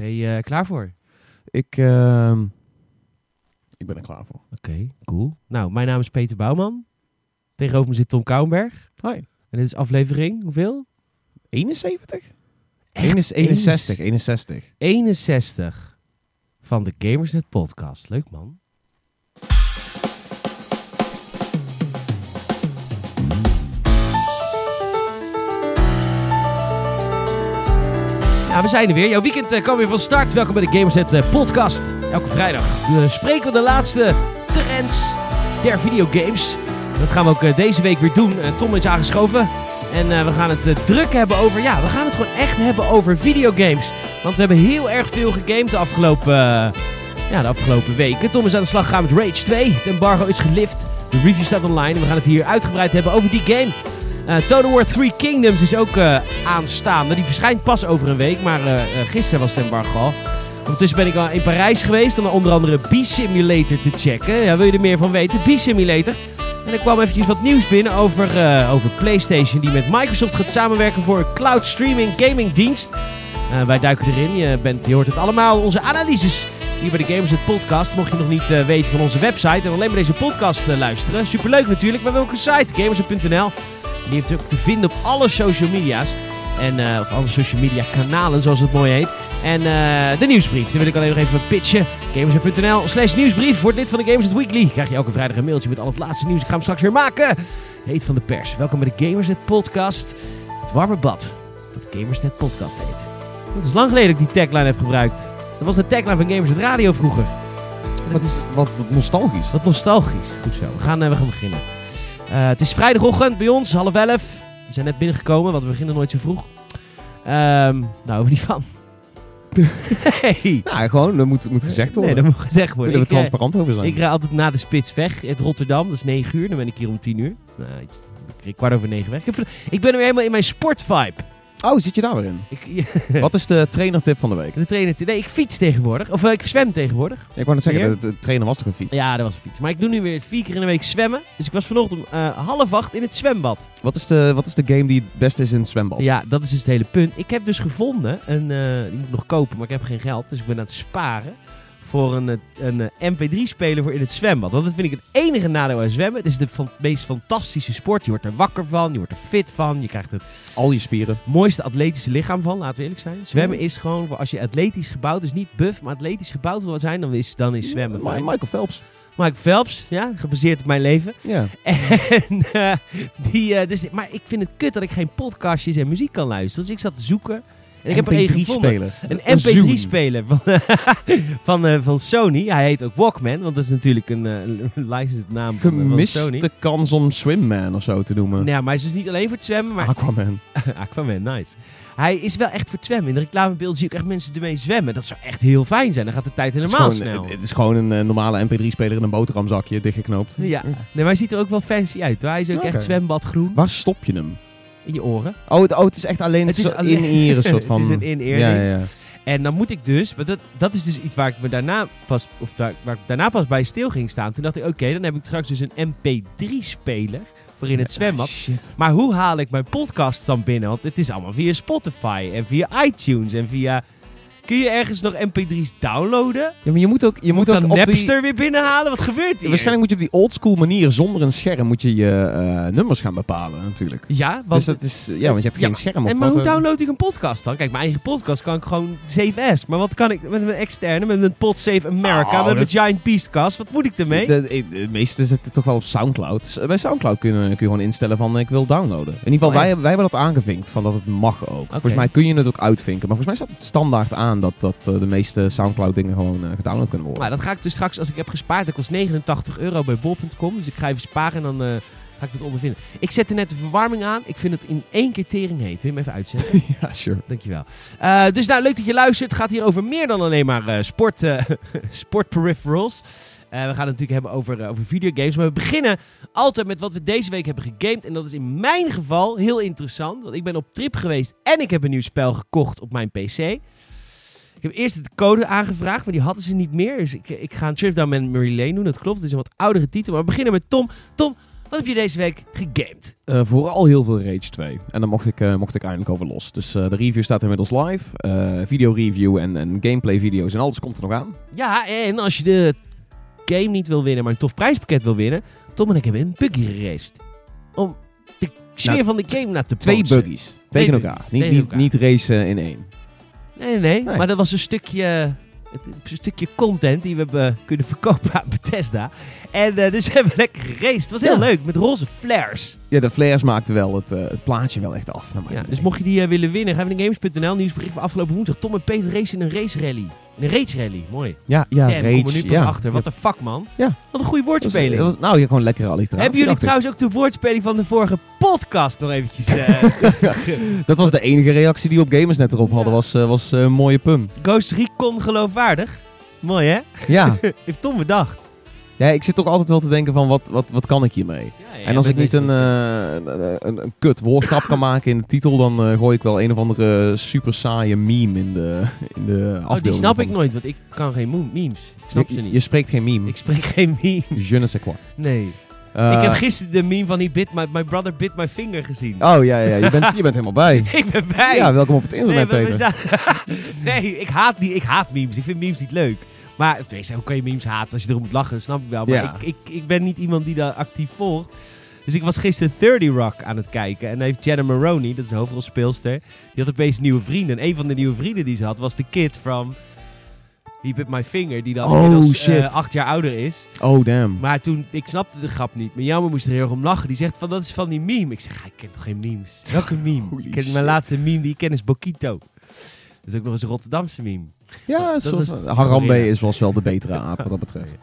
Ben je eh, klaar voor? Ik, ehm, ik ben er klaar voor. Oké, cool. Nou, mijn naam is Peter Bouwman. Tegenover me zit Tom Kouwenberg. Hoi. En dit is aflevering, hoeveel? 71? Echt 61, 61. 61 van de Gamersnet podcast. Leuk man. We zijn er weer. Jouw weekend eh, kan weer van start. Welkom bij de Gamersnet eh, podcast. Elke vrijdag spreken we de laatste trends der videogames. Dat gaan we ook eh, deze week weer doen. Tom is aangeschoven. En we gaan het druk hebben over... Ja, we gaan het gewoon echt hebben over videogames. Want we hebben heel erg veel gegamed de afgelopen, ja, de afgelopen weken. Tom is aan de slag gegaan met Rage 2. Het embargo is gelift. De review staat online. En we gaan het hier uitgebreid hebben over die game. Eh Total War 3 Kingdoms is ook eh, aanstaande. Die verschijnt pas over een week. Maar eh, gisteren was het embargo al. Ondertussen ben ik al in Parijs geweest om onder andere B-Simulator te checken. Ja, wil je er meer van weten? B-Simulator. En er kwam eventjes wat nieuws binnen over, over PlayStation die met Microsoft gaat samenwerken voor een cloud streaming gaming dienst. Wij duiken erin. Je, bent, je hoort het allemaal. Onze analyses hier bij de Gamers het podcast. Mocht je nog niet weten van onze website en alleen maar deze podcast luisteren. Superleuk natuurlijk. Maar we hebben ook een site, gamers.nl. Die heeft ook te vinden op alle social media's. En, eh, of alle social media kanalen, zoals het mooi heet. En eh, de nieuwsbrief, die wil ik alleen nog even pitchen. Gamers.nl slash nieuwsbrief. Wordt lid van de Gamers Weekly. Krijg je elke vrijdag een mailtje met al het laatste nieuws. Ik ga hem straks weer maken. Heet van de pers. Welkom bij de Gamersnet podcast. Het warme bad. Dat Gamersnet podcast heet. Het is lang geleden dat ik die tagline heb gebruikt. Dat was de tagline van Gamersnet Radio vroeger. Wat is wat, wat nostalgisch. Wat nostalgisch. Goed zo. We gaan, eh, we gaan beginnen. Eh, het is vrijdagochtend bij ons, half elf. We zijn net binnengekomen, want we beginnen nooit zo vroeg. Ehm nou, niet van. nee. Nou, gewoon, dat moet, moet gezegd worden. Nee, dat moet gezegd Daar worden. we eh, transparant over zijn. ik rijd altijd na de spits weg. Het Rotterdam, dat is 9 uur. Dan ben ik hier om 10 uur. Nou, iets- ik kwart over 9 weg. Ik, ben weer helemaal in mijn sportvibe. Oh, zit je daar weer in? Ik, Wat is de trainertip van de week? de trainer, nee, ik fiets tegenwoordig. Of eh, ik zwem tegenwoordig. Ik wou net zeggen, de, de trainer was toch een fiets? Ja, dat was een fiets. Maar ik doe nu weer vier keer in de week zwemmen. Dus ik was vanochtend om eh, half acht in het zwembad. Wat, is de, wat is de game die het beste is in het zwembad? Ja, dat is dus het hele punt. Ik heb dus gevonden, een, eh, die moet ik nog kopen, maar ik heb geen geld. Dus ik ben aan het sparen voor een, een eh, MP3-speler voor in het zwembad. Want dat vind ik het enige nadeel aan zwemmen. Het is de van, meest fantastische sport. Je wordt er wakker van, je wordt er fit van. Je krijgt het Al je spieren. mooiste atletische lichaam van, laten we eerlijk zijn. Zwemmen Ja. is gewoon, voor als je atletisch gebouwd, dus niet buff, maar atletisch gebouwd wil zijn, dan is, dan is zwemmen fijn. Michael Phelps. Mike Phelps, ja, gebaseerd op mijn leven. Ja. En, eh, die, eh, dus, maar ik vind het kut dat ik geen podcastjes en muziek kan luisteren. Dus ik zat te zoeken. En ik heb er één gevonden. speler. Een MP3-speler van, van, eh, van Sony. Hij heet ook Walkman, want dat is natuurlijk een, eh, een licensed naam van, eh, van Sony. Gemiste kans om Swimman of zo te noemen. Ja, maar hij is dus niet alleen voor het zwemmen, maar Aquaman. Aquaman, nice. Hij is wel echt voor het zwemmen. In de reclamebeelden zie ik echt mensen ermee zwemmen. Dat zou echt heel fijn zijn. Dan gaat de tijd helemaal snel. Het, het is gewoon een normale MP3-speler in een boterhamzakje, dichtgeknoopt. ja, nee, maar hij ziet er ook wel fancy uit. hoor. Hij is ook echt zwembadgroen Waar stop je hem? In je oren. Oh, het, oh, het is echt alleen Het is alleen- in-ear een soort van... Het is een in-ear ja, ja, ja. En dan moet ik dus, want dat, dat is dus iets waar ik me daarna pas, of waar ik daarna pas bij stil ging staan. Toen dacht ik, oké, dan heb ik straks dus een MP3-speler voor in het zwembad. Maar hoe haal ik mijn podcast dan binnen? Want het is allemaal via Spotify en via iTunes en via... Kun je ergens nog MP3's downloaden? Ja, maar je moet ook, je moet moet ook op Napster die... weer binnenhalen? Wat gebeurt hier? Waarschijnlijk moet je op die oldschool manier, zonder een scherm, moet je je eh, nummers gaan bepalen natuurlijk. Ja, want... dus dat is... Ja, want je hebt Ja, geen scherm of en maar hoe eh. download ik een podcast dan? Kijk, mijn eigen podcast kan ik gewoon 7S. Maar wat kan ik met een externe, met een Pod Save America, Oh, met dat- een Giant Beastcast? Wat moet ik ermee? De, de, de meeste zitten toch wel op Soundcloud. Dus bij Soundcloud kun je, kun je gewoon instellen van ik wil downloaden. In ieder geval, Oh, wij, wij hebben dat aangevinkt van dat het mag ook. Volgens mij kun je het ook uitvinken. Maar volgens mij staat het standaard aan dat, dat eh, de meeste Soundcloud dingen gewoon eh, gedownload kunnen worden. Maar dat ga ik dus straks, als ik heb gespaard, dat kost 89 euro bij bol.com. Dus ik ga even sparen en dan eh, ga ik het ondervinden. Ik zette net de verwarming aan. Ik vind het in één keer tering heet. Wil je hem even uitzetten? ja, sure. Dankjewel. Eh dus nou, leuk dat je luistert. Het gaat hier over meer dan alleen maar eh, sport, eh, sport peripherals. We gaan het natuurlijk hebben over, over videogames. Maar we beginnen altijd met wat we deze week hebben gegamed. En dat is in mijn geval heel interessant. Want ik ben op trip geweest en ik heb een nieuw spel gekocht op mijn PC. Ik heb eerst de code aangevraagd, maar die hadden ze niet meer. Dus ik, ik ga een trip down memory lane doen. Dat klopt, het is een wat oudere titel. Maar we beginnen met Tom. Tom, Wat heb je deze week gegamed? Uh, vooral heel veel Rage 2. En daar mocht ik, uh, mocht ik eindelijk over los. Dus uh, de review staat inmiddels live. video review en, en gameplay video's en alles komt er nog aan. Ja, en als je de game niet wil winnen, maar een tof prijspakket wil winnen... Tom en ik hebben een buggy geraced. Om de sfeer nou, van de game naar te Twee buggies. Tegen elkaar. Niet, niet, niet racen in één. Nee, nee, nee, Maar dat was een stukje een stukje content die we hebben kunnen verkopen aan Bethesda. En uh, dus hebben we lekker geraced. Het was heel leuk, met roze flares. Ja, de flares maakten wel het, uh, het plaatje wel echt af. Ja, dus mocht je die uh, willen winnen, ga even naar games.nl. Nieuwsbrief van afgelopen woensdag. Tom en Peter race in een race rally. Een race rally, mooi. Ja, ja, Damn, race. Kom er nu pas ja. achter. Wat een fuck, man. Ja. Wat een goede woordspeling. Dat was, nou, je gewoon lekkere alliteratie. Hebben jullie trouwens ook de woordspeling van de vorige podcast nog eventjes... dat was de enige reactie die we op Gamers net erop hadden. Was, was een mooie pun. Ghost Recon geloofwaardig. Mooi hè? Ja. Heeft Tom bedacht. Ja, ik zit toch altijd wel te denken van wat, wat, wat kan ik hiermee? Ja, ja, en als ik niet een, uh, een, een, kut woordgrap kan maken in de titel, dan uh, gooi ik wel een of andere super saaie meme in de, in de afbeelding. Oh, die snap ik nooit, want ik kan geen memes. Ik snap je, ze niet. Je spreekt geen meme. Ik spreek geen meme. Je ne sais quoi. Nee. Uh, ik heb gisteren de meme van die bit my, my brother bit my finger gezien. Oh ja, ja, je bent, je bent helemaal bij. ik ben bij. Ja, welkom op het internet, nee, Peter. nee, ik haat, die, ik haat memes. Ik vind memes niet leuk. Maar tenminste, kan je memes haten als je erom moet lachen? Snap ik wel. Maar ik, ik, ik ben niet iemand die daar actief volgt. Dus ik was gisteren 30 Rock aan het kijken. En dan heeft Jenna Maroney, dat is een hoofdrolspeelster, die had opeens nieuwe vrienden. En een van de nieuwe vrienden die ze had was de kid from He Bit My Finger, die dan oh, uh, acht jaar ouder is. Oh, damn. Maar toen, ik snapte de grap niet. Maar Jammer moest er heel erg om lachen. Die zegt van, dat is van die meme. Ik zeg, ik ken toch geen memes? Welke meme? ik ken, mijn laatste meme die ik ken is Bokito. Dat is ook nog eens een Rotterdamse meme. Ja, dat, is, Harambe is was wel de betere aap wat dat betreft.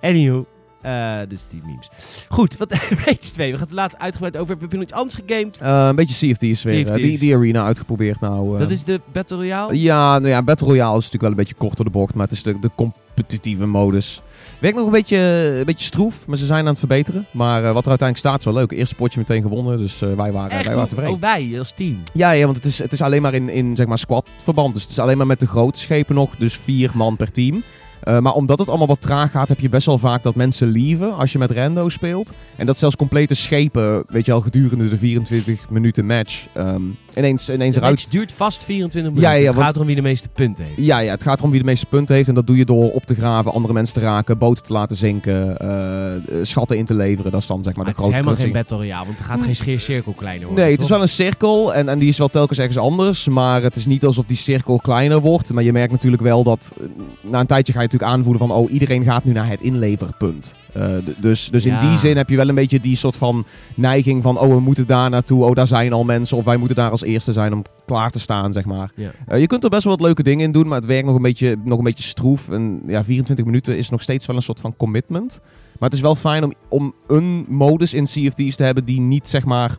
Anywho, uh, dus die memes. Goed, wat Rage 2. We gaan het later uitgebreid over. Heb je nog iets anders gegamed? Uh, een beetje CFT's weer. Uh, die, die arena uitgeprobeerd nou. dat is de Battle Royale? Ja, nou ja, Battle Royale is natuurlijk wel een beetje kort door de bocht. Maar het is de, de competitieve modus. Werkt nog een beetje, een beetje stroef, maar ze zijn aan het verbeteren. Maar uh, wat er uiteindelijk staat is wel leuk. Eerste potje meteen gewonnen, dus uh, wij waren, Echt, wij waren tevreden. Oh, wij als team? Ja, ja want het is, het is alleen maar in, in zeg maar squad verband. Dus het is alleen maar met de grote schepen nog. Dus vier man per team. Uh, maar omdat het allemaal wat traag gaat, heb je best wel vaak dat mensen lieven als je met rando speelt. En dat zelfs complete schepen, weet je al, gedurende de 24 minuten match um, ineens, ineens eruit... Het duurt vast 24 minuten. Ja, ja, het gaat erom wie de meeste punten heeft. Ja, ja, het gaat erom wie de meeste punten heeft. En dat doe je door op te graven, andere mensen te raken, boten te laten zinken, uh, schatten in te leveren. Dat is dan zeg maar, maar de grote Het is helemaal geen Battle Royale, want er gaat geen scheercirkel kleiner worden. Nee, het is wel een cirkel en, en die is wel telkens ergens anders. Maar het is niet alsof die cirkel kleiner wordt. Maar je merkt natuurlijk wel dat na een tijdje ga je natuurlijk aanvoelen van... oh, iedereen gaat nu naar het inleverpunt. Uh, dus dus ja. in die zin heb je wel een beetje die soort van neiging van... oh, we moeten daar naartoe, oh, daar zijn al mensen... of wij moeten daar als eerste zijn om klaar te staan, zeg maar. Ja. Uh, je kunt er best wel wat leuke dingen in doen... maar het werkt nog een beetje, nog een beetje stroef. En ja, 24 minuten is nog steeds wel een soort van commitment. Maar het is wel fijn om, om een modus in CFD's te hebben... die niet, zeg maar,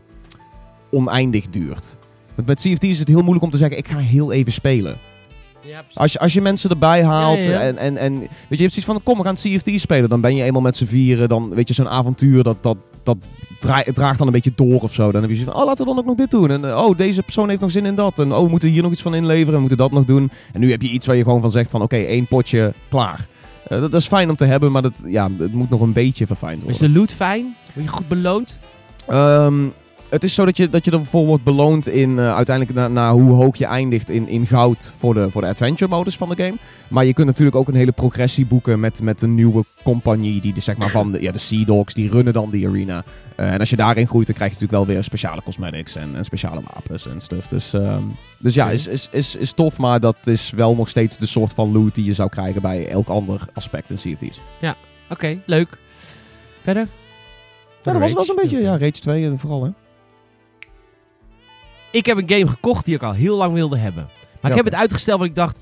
oneindig duurt. Want met CFD's is het heel moeilijk om te zeggen... ik ga heel even spelen. Ja, als, je, als je mensen erbij haalt Ja, ja, ja. En, en, en weet je, je hebt zoiets van, kom we gaan CFT spelen. Dan ben je eenmaal met z'n vieren. Dan weet je, zo'n avontuur, dat, dat, dat draagt dan een beetje door of zo. Dan heb je zoiets van, oh laten we dan ook nog dit doen. En oh, deze persoon heeft nog zin in dat. En oh, we moeten hier nog iets van inleveren. We moeten dat nog doen. En nu heb je iets waar je gewoon van zegt van, oké, één potje, klaar. Eh, dat, dat is fijn om te hebben, maar dat, ja, het moet nog een beetje verfijnd Is worden. de loot fijn? Word je goed beloond? Ehm, het is zo dat je, dat je ervoor wordt beloond in eh, uiteindelijk naar na hoe hoog je eindigt in, in goud voor de, voor de adventure modus van de game. Maar je kunt natuurlijk ook een hele progressie boeken met, met een nieuwe compagnie. Die de, zeg maar van de, ja, de Sea Dogs, die runnen dan die arena. Eh, en als je daarin groeit, dan krijg je natuurlijk wel weer speciale cosmetics en, en speciale wapens en stuff. Dus, ehm, dus ja, is, is, is, is tof, maar dat is wel nog steeds de soort van loot die je zou krijgen bij elk ander aspect in CFT's. Oké, leuk. Verder? Ja, dat was, was een beetje, ja, Rage 2 en vooral hè. Ik heb een game gekocht die ik al heel lang wilde hebben. Maar ik heb het uitgesteld, want ik dacht...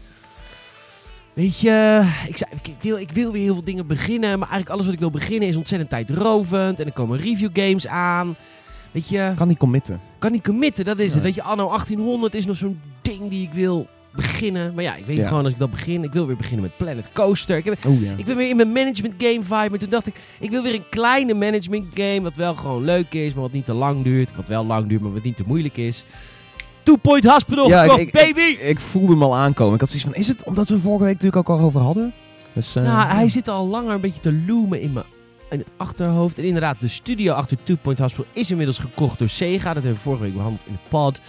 Weet je, ik, zei, ik, wil, ik wil weer heel veel dingen beginnen. Maar eigenlijk alles wat ik wil beginnen is ontzettend tijdrovend. En er komen review games aan. Weet je, Kan niet committen. kan niet committen, dat is het. Weet je, anno 1800 is nog zo'n ding die ik wil beginnen. Maar ja, ik weet Ja. gewoon als ik dat begin. Ik wil weer beginnen met Planet Coaster. Ik, heb, Oh ja. ik ben weer in mijn management game vibe. Maar toen dacht ik, ik wil weer een kleine management game. Wat wel gewoon leuk is, maar wat niet te lang duurt. Wat wel lang duurt, maar wat niet te moeilijk is. Two Point Hospital Ja, ik- gekocht, ik- baby! Ik voelde hem al aankomen. Ik had zoiets van, is het omdat we vorige week natuurlijk ook al over hadden? Dus, eh, nou, hij zit al langer een beetje te loomen in mijn... in het achterhoofd. En inderdaad, de studio achter Two Point Hospital is inmiddels gekocht door Sega. Dat hebben we vorige week behandeld in de pod.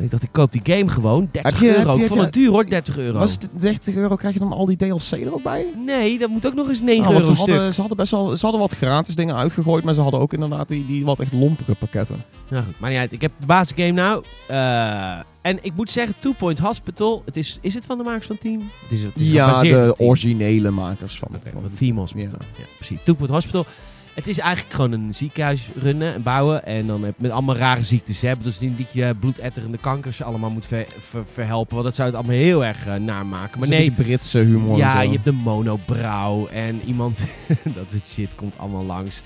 En ik dacht, ik koop die game gewoon. 30 Heb je- euro. ik vond het duur hoor, 30 euro. Was het 30 euro, krijg je dan al die DLC er ook bij? Nee, dat moet ook nog eens 9 Nou, want euro ze stuk. hadden, ze hadden best wel, ze hadden wat gratis dingen uitgegooid, maar ze hadden ook inderdaad die, die wat echt lompere pakketten. Nou goed, maar niet uit. Ik heb de basisgame nou. Eh, en ik moet zeggen, Two Point Hospital, het is, is het van de makers van Team? Het is, het is Ja, de originele makers van, Oké, van van Team Hospital. Ja. Ja. precies. Two Point Hospital. Het is eigenlijk gewoon een ziekenhuis runnen en bouwen. En dan heb- met allemaal rare ziektes. Hè? Dus niet dat je bloedetterende kankers allemaal moet ver- ver- verhelpen. Want dat zou het allemaal heel erg uh, namaken. Maar Het nee, Britse humor. ja, je hebt de monobrouw en iemand, dat soort shit komt allemaal langs.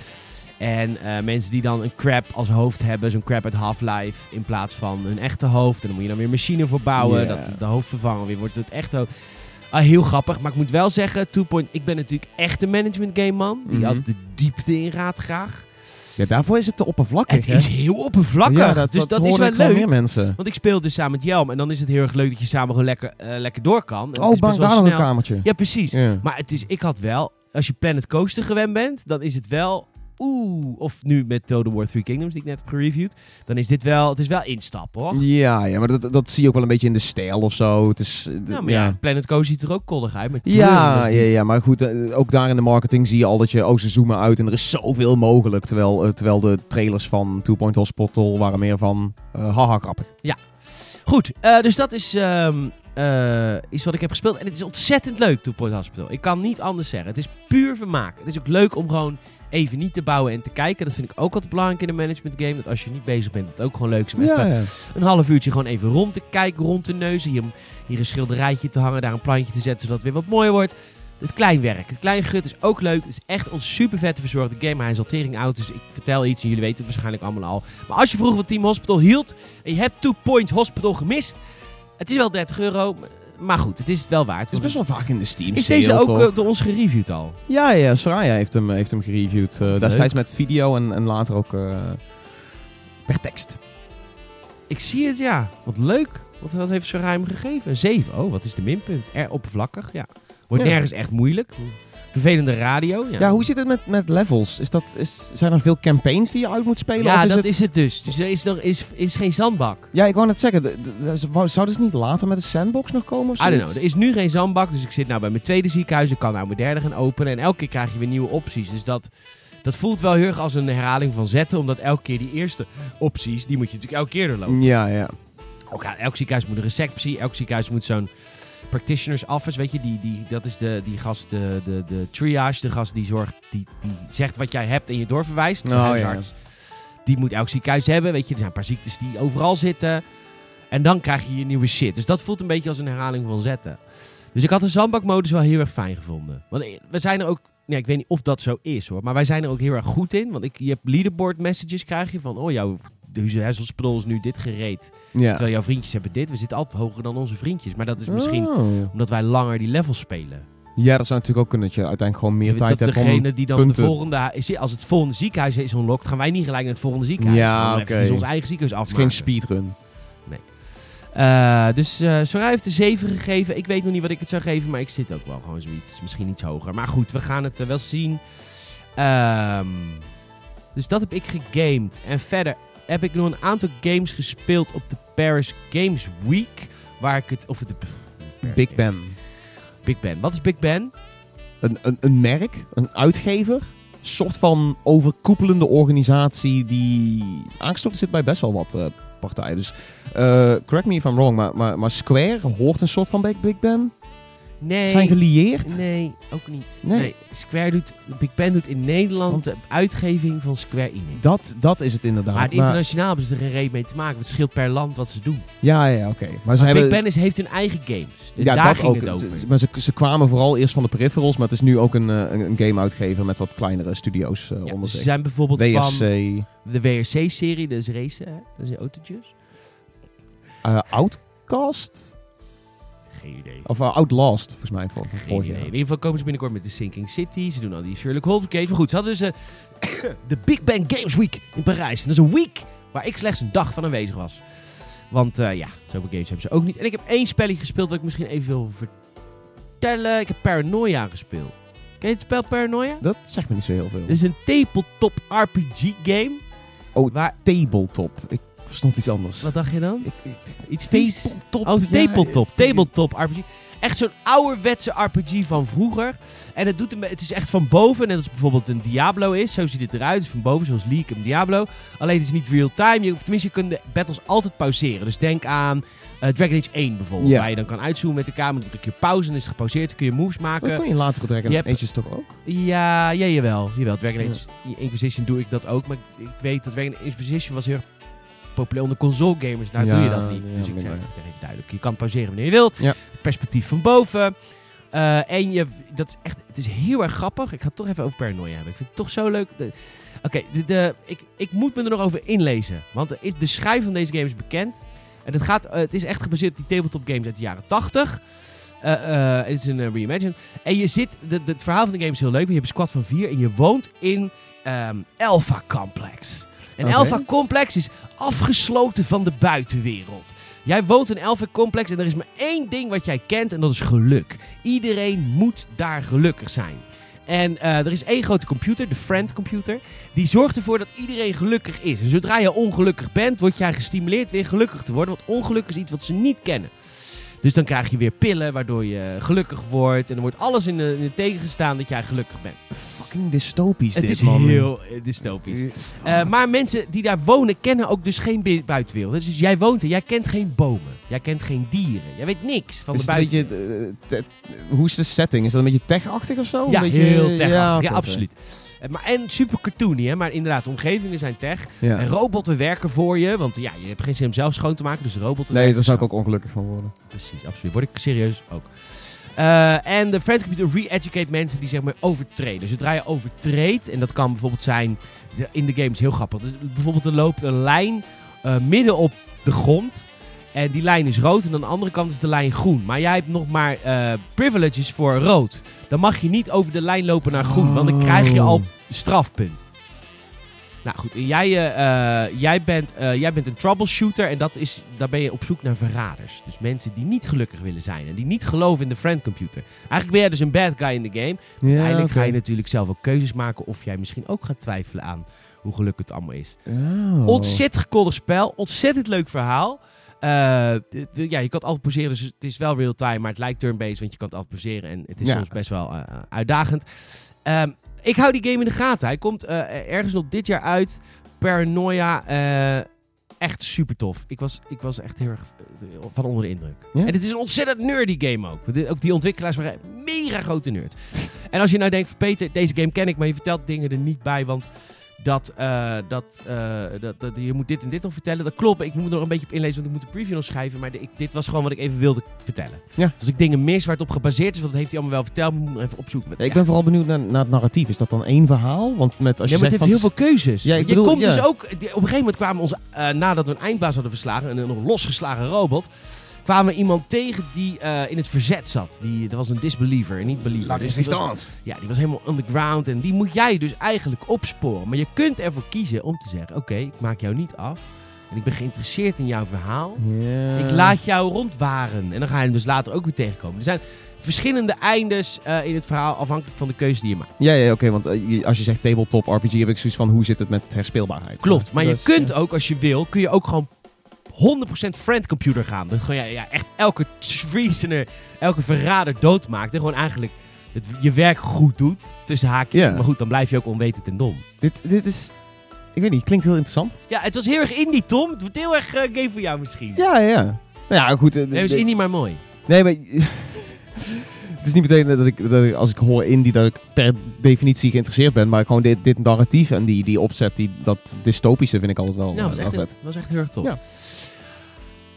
En eh, mensen die dan een crab als hoofd hebben, zo'n crab uit Half-Life, in plaats van hun echte hoofd. En dan moet je dan weer machine voor bouwen, dat de hoofd vervangen weer wordt door het echte hoofd. Ah, heel grappig, maar ik moet wel zeggen, Two Point, ik ben natuurlijk echt een management game man. Die Mhm. had de diepte in raad graag. Ja, daarvoor is het te oppervlakkig. Het hè? is heel oppervlakkig, Ja, dat, dus dat, dat, is wel leuk. meer mensen. Want ik speel dus samen met Jelm en dan is het heel erg leuk dat je samen gewoon lekker, eh, lekker door kan. En Oh, bang daar nog een kamertje. Ja, precies. Maar het is, ik had wel, als je Planet Coaster gewend bent, dan is het wel, oeh, of nu met Total War Three Kingdoms die ik net heb gereviewd, dan is dit wel, het is wel instappen hoor. Ja, ja, maar dat, dat zie je ook wel een beetje in de stijl of zo. Het is, eh, Ja, maar ja. Planet Coaster ziet er ook koddig uit. Met Ja, ja, is die- ja, maar goed, eh, ook daar in de marketing zie je al dat je, oh, ze zoomen uit en er is zoveel mogelijk. Terwijl, eh, terwijl de trailers van Two Point Hospital waren meer van, eh, haha, grappig. Goed, eh, dus dat is ehm, eh, iets wat ik heb gespeeld. En het is ontzettend leuk, Two Point Hospital. Ik kan niet anders zeggen. Het is puur vermaak. Het is ook leuk om gewoon even niet te bouwen en te kijken. Dat vind ik ook altijd belangrijk in een management game. Dat als je niet bezig bent, dat het ook gewoon leuk is om even Ja, een half uurtje gewoon even rond te kijken, rond te neuzen. Hier, hier een schilderijtje te hangen, daar een plantje te zetten, zodat het weer wat mooier wordt. Het kleinwerk. Het klein gut is ook leuk. Het is echt een super vette verzorgde game. Hij is al tering oud, dus ik vertel iets en jullie weten het waarschijnlijk allemaal al. Maar als je vroeger van Team Hospital hield en je hebt Two Point Hospital gemist. Het is wel 30 euro, maar goed, het is het wel waard. Het is best wel vaak in de Steam Is sale, deze ook toch? eh, door ons gereviewd al? Ja, ja, Soraya heeft hem, heeft hem gereviewd. eh, destijds met video en, en later ook eh, per tekst. Ik zie het, ja. Wat leuk. Wat, wat heeft Soraya hem gegeven? Een 7. Oh, wat is de minpunt? Er oppervlakkig, ja. Wordt Ja. nergens echt moeilijk. Vervelende radio. Ja, Ja, hoe zit het met, met levels? Is dat, is, zijn er veel campaigns die je uit moet spelen? Ja, of is dat het... is het dus. Dus er is, nog, is, is geen zandbak. Ja, ik wou net zeggen, de- de- de- wou- zou dus niet later met de sandbox nog komen of I don't know. Er is nu geen zandbak, dus ik zit nou bij mijn tweede ziekenhuis. Ik kan nou mijn derde gaan openen. En elke keer krijg je weer nieuwe opties. Dus dat, dat voelt wel heel erg als een herhaling van zetten. Omdat elke keer die eerste opties, die moet je natuurlijk elke keer doorlopen. Ja, ja. Ook, ja, elk ziekenhuis moet een receptie. Elk ziekenhuis moet zo'n practitioner's office, weet je. Die, die, dat is de, die gast, de, de, de triage. De gast die zorgt, die, die zegt wat jij hebt en je doorverwijst. De Oh, ja. huisarts. Die moet elk ziekenhuis hebben, weet je. Er zijn een paar ziektes die overal zitten. En dan krijg je je nieuwe shit. Dus dat voelt een beetje als een herhaling van zetten. Dus ik had de zandbakmodus wel heel erg fijn gevonden. Want eh, we zijn er ook... Ja, ik weet niet of dat zo is hoor. Maar wij zijn er ook heel erg goed in. Want ik, je hebt leaderboard messages krijg je van... Oh, jouw Hesselspul is nu dit gereed. ja. Terwijl jouw vriendjes hebben dit. We zitten altijd hoger dan onze vriendjes. Maar dat is misschien Oh. omdat wij langer die levels spelen. Ja, dat zou natuurlijk ook kunnen dat je uiteindelijk gewoon meer tijd hebt om... degene die dan punten- de volgende... Als het volgende ziekenhuis is unlocked, gaan wij niet gelijk naar het volgende ziekenhuis. Ja, oké. eventjes ons eigen ziekenhuis Het is afmaken. geen speedrun. Eh, dus Soraya heeft een 7 gegeven. Ik weet nog niet wat ik het zou geven, maar ik zit ook wel gewoon zoiets. Misschien iets hoger. Maar goed, we gaan het eh, wel zien. Ehm, dus dat heb ik gegamed. En verder heb ik nog een aantal games gespeeld op de Paris Games Week. Waar ik het... Of het Big Ben. Big Ben. Wat is Big Ben? Een, een, een merk, een uitgever, soort van overkoepelende organisatie die aangesloten zit bij best wel wat eh, partijen. Dus eh, correct me if I'm wrong, maar, maar, maar Square hoort een soort van Big Ben? Nee. Zijn gelieerd? Nee, ook niet. Nee. Square doet... Big Ben doet in Nederland Want- de uitgeving van Square Enix. Dat, dat is het inderdaad. maar Maar internationaal hebben ze er geen reet mee te maken. Het scheelt per land wat ze doen. ja, ja, oké. Maar ze Maar. Big Ben is, heeft hun eigen games. Dus ja, daar dat ging ook. het over. Ze- Maar ze, ze kwamen vooral eerst van de peripherals, maar het is nu ook een, eh, een, een game-uitgever met wat kleinere studio's eh, Ja, onder ze zich. zijn bijvoorbeeld WSC, van de WRC-serie, dat is racen, hè? Dat is autootjes. eh, Outcast? Geen idee. Of eh, Outlast, volgens mij, voor, voor Geen idee. In ieder geval komen ze binnenkort met de Sinking City. Ze doen al die Sherlock Holmes games. Maar goed, ze hadden dus eh, de Big Bang Games Week in Parijs. En dat is een week waar ik slechts een dag van aanwezig was. Want eh, ja, zoveel games hebben ze ook niet. En ik heb één spelletje gespeeld dat ik misschien even wil vertellen. Ik heb Paranoia gespeeld. Ken je het spel Paranoia? Dat zegt me niet zo heel veel. Het is een tabletop RPG game. Oh, Waar, tabletop. Ik verstond iets anders. wat dacht je dan? Ik, ik, Iets vies? tabletop. Oh, ja, tabletop. Tabletop RPG. Echt zo'n ouderwetse RPG van vroeger. En het, doet hem, het is echt van boven. Net als bijvoorbeeld een Diablo is. Zo ziet het eruit. Het is van boven, zoals League en Diablo. Alleen het is niet real-time. Of tenminste, je kunt de battles altijd pauzeren. Dus denk aan eh, Dragon Age 1 bijvoorbeeld. Ja. Waar je dan kan uitzoomen met de camera. Dan druk je pauze en is het gepauzeerd. Dan kun je moves maken. Dat kon je later Dragon Je Ages toch ook? Ja, ja, jawel. jawel. Dragon Age Inquisition doe ik dat ook. Maar ik, ik weet dat Dragon Age Inquisition was heel erg populair onder console gamers. Nou Ja, doe je dat niet. ja, dus ik zeg duidelijk. Je kan pauzeren wanneer je wilt. Ja. Perspectief van boven. Eh, en je, dat is echt, het is heel erg grappig. Ik ga het toch even over paranoia hebben. Ik vind het toch zo leuk. De- Oké, de, de, ik, ik moet me er nog over inlezen. Want er is, de schrijver van deze game is bekend. En het, gaat, eh, het is echt gebaseerd op die tabletop games uit de jaren 80. Eh, eh, het is een reimagine. En je zit, de, de- het verhaal van de game is heel leuk. Je hebt een squad van vier en je woont in ehm Alpha Complex. En Oké. Alpha Complex is afgesloten van de buitenwereld. Jij woont in Alpha Complex en er is maar één ding wat jij kent en dat is geluk. Iedereen moet daar gelukkig zijn. En eh, er is één grote computer, de Friend Computer, die zorgt ervoor dat iedereen gelukkig is. En zodra je ongelukkig bent, word jij gestimuleerd weer gelukkig te worden, want ongeluk is iets wat ze niet kennen. Dus dan krijg je weer pillen waardoor je gelukkig wordt. En dan wordt alles in de, in de teken gestaan dat jij gelukkig bent. Fucking dystopisch het dit, is man. heel eh, dystopisch. Eh, Eh, maar mensen die daar wonen kennen ook dus geen bu- buitenwereld. Dus jij woont er, jij kent geen bomen. Jij kent geen dieren. Jij weet niks van is de buitenwereld. hoe is de setting? Is dat een beetje tech-achtig of zo? Ja, een beetje, heel tech ja, absoluut. Maar, en super cartoony, hè? maar inderdaad, de omgevingen zijn tech. Ja. En robotten werken voor je, want ja, je hebt geen zin om zelf schoon te maken, dus robotten Nee, daar zou ik ook ongelukkig van worden. Precies, absoluut. Word ik serieus ook. Eh, en de Friend Computer re-educate mensen die zeg maar overtreden. Zodra je overtreedt, en dat kan bijvoorbeeld zijn, in de game is heel grappig. Dus bijvoorbeeld er loopt een lijn eh, midden op de grond. En die lijn is rood en aan de andere kant is de lijn groen. Maar jij hebt nog maar eh, privileges voor rood. Dan mag je niet over de lijn lopen naar groen, want dan krijg je al strafpunt. Nou goed, en jij, eh, eh, jij, bent, eh, jij bent een troubleshooter en dat is, daar ben je op zoek naar verraders. Dus mensen die niet gelukkig willen zijn en die niet geloven in de friend computer. Eigenlijk ben jij dus een bad guy in de game. Ja, Uiteindelijk ga je natuurlijk zelf ook keuzes maken of jij misschien ook gaat twijfelen aan hoe gelukkig het allemaal is. Oh. Ontzettend gekollig spel, ontzettend leuk verhaal. Eh, ja, je kan het altijd poseren, dus het is wel real-time, maar het lijkt turn-based, want je kan het altijd poseren en het is Ja. soms best wel eh, eh, uitdagend. Ehm, ik hou die game in de gaten. Hij komt ergens nog dit jaar uit. Paranoia, echt super tof. Ik was, ik was echt heel erg van onder de indruk. Ja? En het is een ontzettend nerdy game ook. De- Ook die ontwikkelaars waren mega grote nerd. en als je nou denkt, Peter, deze game ken ik, maar je vertelt dingen er niet bij, want dat, eh, dat, eh, dat, dat, je moet dit en dit nog vertellen. Dat klopt, ik moet er nog een beetje op inlezen, want ik moet de preview nog schrijven. Maar de- ik, dit was gewoon wat ik even wilde vertellen. Ja. Als ik dingen mis waar het op gebaseerd is, want dat heeft hij allemaal wel verteld, moet even opzoeken. Ja, ik ben vooral benieuwd naar, naar het narratief. Is dat dan één verhaal? Want met, als je ja, maar het heeft heel veel keuzes. Ja, ik je komt dus ook... Op een gegeven moment kwamen ons, eh, nadat we een eindbaas hadden verslagen, een, een losgeslagen robot, kwamen we iemand tegen die eh, in het verzet zat. Die, dat was een disbeliever, en niet believer. La Dus Resistance. ja, die was helemaal underground en die moet jij dus eigenlijk opsporen. Maar je kunt ervoor kiezen om te zeggen, oké, ik maak jou niet af. En ik ben geïnteresseerd in jouw verhaal. Ja. Ik laat jou rondwaren. En dan ga je hem dus later ook weer tegenkomen. Er zijn verschillende eindes eh, in het verhaal, afhankelijk van de keuze die je maakt. Ja, ja oké, want eh, als je zegt tabletop RPG heb ik zoiets van hoe zit het met herspeelbaarheid. Klopt, maar je Dus, kunt ja. ook, als je wil, kun je ook gewoon 100% friend computer gaan. Dan gewoon ja, ja, echt elke treasoner, elke verrader doodmaakt. En gewoon eigenlijk het, je werk goed doet, tussen haakjes. Maar goed, dan blijf je ook onwetend en dom. Dit, dit is... Ik weet niet, klinkt heel interessant. Ja, het was heel erg indie, Tom. Het wordt heel erg eh, game voor jou misschien. Ja, ja. Nou ja, goed. eh, Nee, het is indie maar mooi. Nee, maar... het is niet meteen dat ik, dat ik, als ik hoor indie, dat ik per definitie geïnteresseerd ben. Maar gewoon dit, dit narratief en die, die opzet, die, dat dystopische vind ik altijd wel, Nou, dat was, echt, vet. dat was echt heel erg tof. Ja.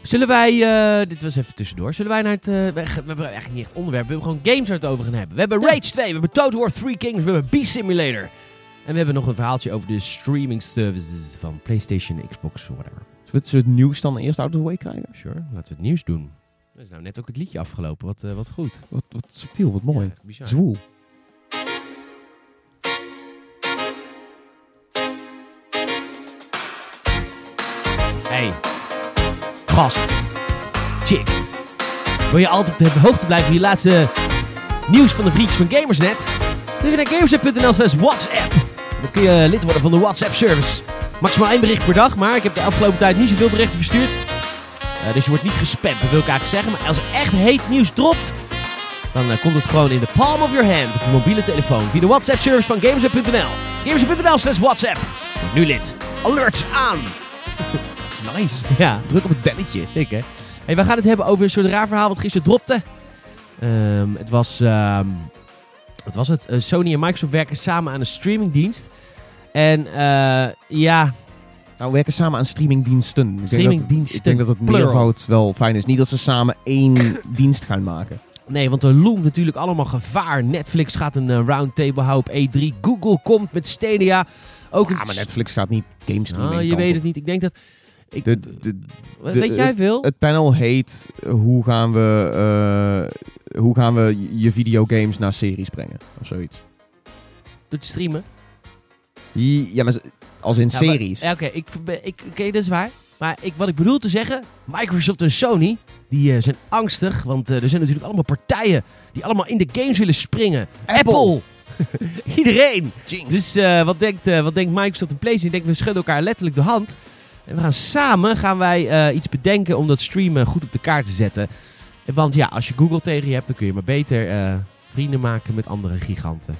Zullen wij, eh, dit was even tussendoor, zullen wij naar het, eh, we, we hebben eigenlijk niet echt onderwerp, we hebben gewoon games waar we het over gaan hebben. We hebben Ja. Rage 2, we hebben Total War 3 Kings, we hebben Beast Simulator. En we hebben nog een verhaaltje over de streaming services van PlayStation, Xbox, whatever. Zullen we het, nieuws dan eerst out of the way krijgen? Sure, laten we het nieuws doen. Er is nou net ook het liedje afgelopen, wat, eh, wat goed. Wat, wat subtiel, wat mooi. Ja. Zwoel. Hey, gast, chick. Wil je altijd op de hoogte blijven van je laatste nieuws van de vriendjes van Gamersnet? Doe je naar gameset.nl slash WhatsApp. Dan kun je lid worden van de WhatsApp service. Maximaal één bericht per dag, maar ik heb de afgelopen tijd niet zoveel berichten verstuurd. Eh, dus je wordt niet gespamd, dat wil ik eigenlijk zeggen. Maar als er echt heet nieuws dropt, dan eh, komt het gewoon in de palm of your hand op je mobiele telefoon. Via de WhatsApp service van gameset.nl. Gameset.nl slash WhatsApp. Nu lid. Alerts aan. Nice. Ja, Druk op het belletje. zeker. Hey, we gaan het hebben over een soort raar verhaal wat gisteren dropte. Ehm, het was, ehm, wat was het? Eh, Sony en Microsoft werken samen aan een streamingdienst. En eh, ja, Nou, we werken samen aan streamingdiensten. Ik denk dat- Streamingdiensten, Ik denk dat het meervoud wel fijn is. Niet dat ze samen één dienst gaan maken. nee, want er loomt natuurlijk allemaal gevaar. Netflix gaat een eh, roundtable houden op E3. Google komt met Stadia. Ook Ja, maar Netflix gaat niet game streaming. Oh, je weet op. het niet. Ik denk dat... Ik, De, de, Wat de- weet jij veel? het panel heet eh, hoe gaan we, eh, hoe gaan we je videogames naar series brengen of zoiets. Doet je streamen? Ja, maar als in Ja, maar- series. Ja, oké. ik, ik, oké, dat is waar. Maar ik, wat ik bedoel te zeggen, Microsoft en Sony, die eh, zijn angstig. Want er zijn natuurlijk allemaal partijen die allemaal in de games willen springen. Apple. Iedereen. Jinx. Dus wat, denkt, wat denkt Microsoft en PlayStation? Ik denk, we schudden elkaar letterlijk de hand. En we gaan samen gaan wij, eh, iets bedenken om dat streamen goed op de kaart te zetten. En Want ja, als je Google tegen je hebt, dan kun je maar beter eh, vrienden maken met andere giganten.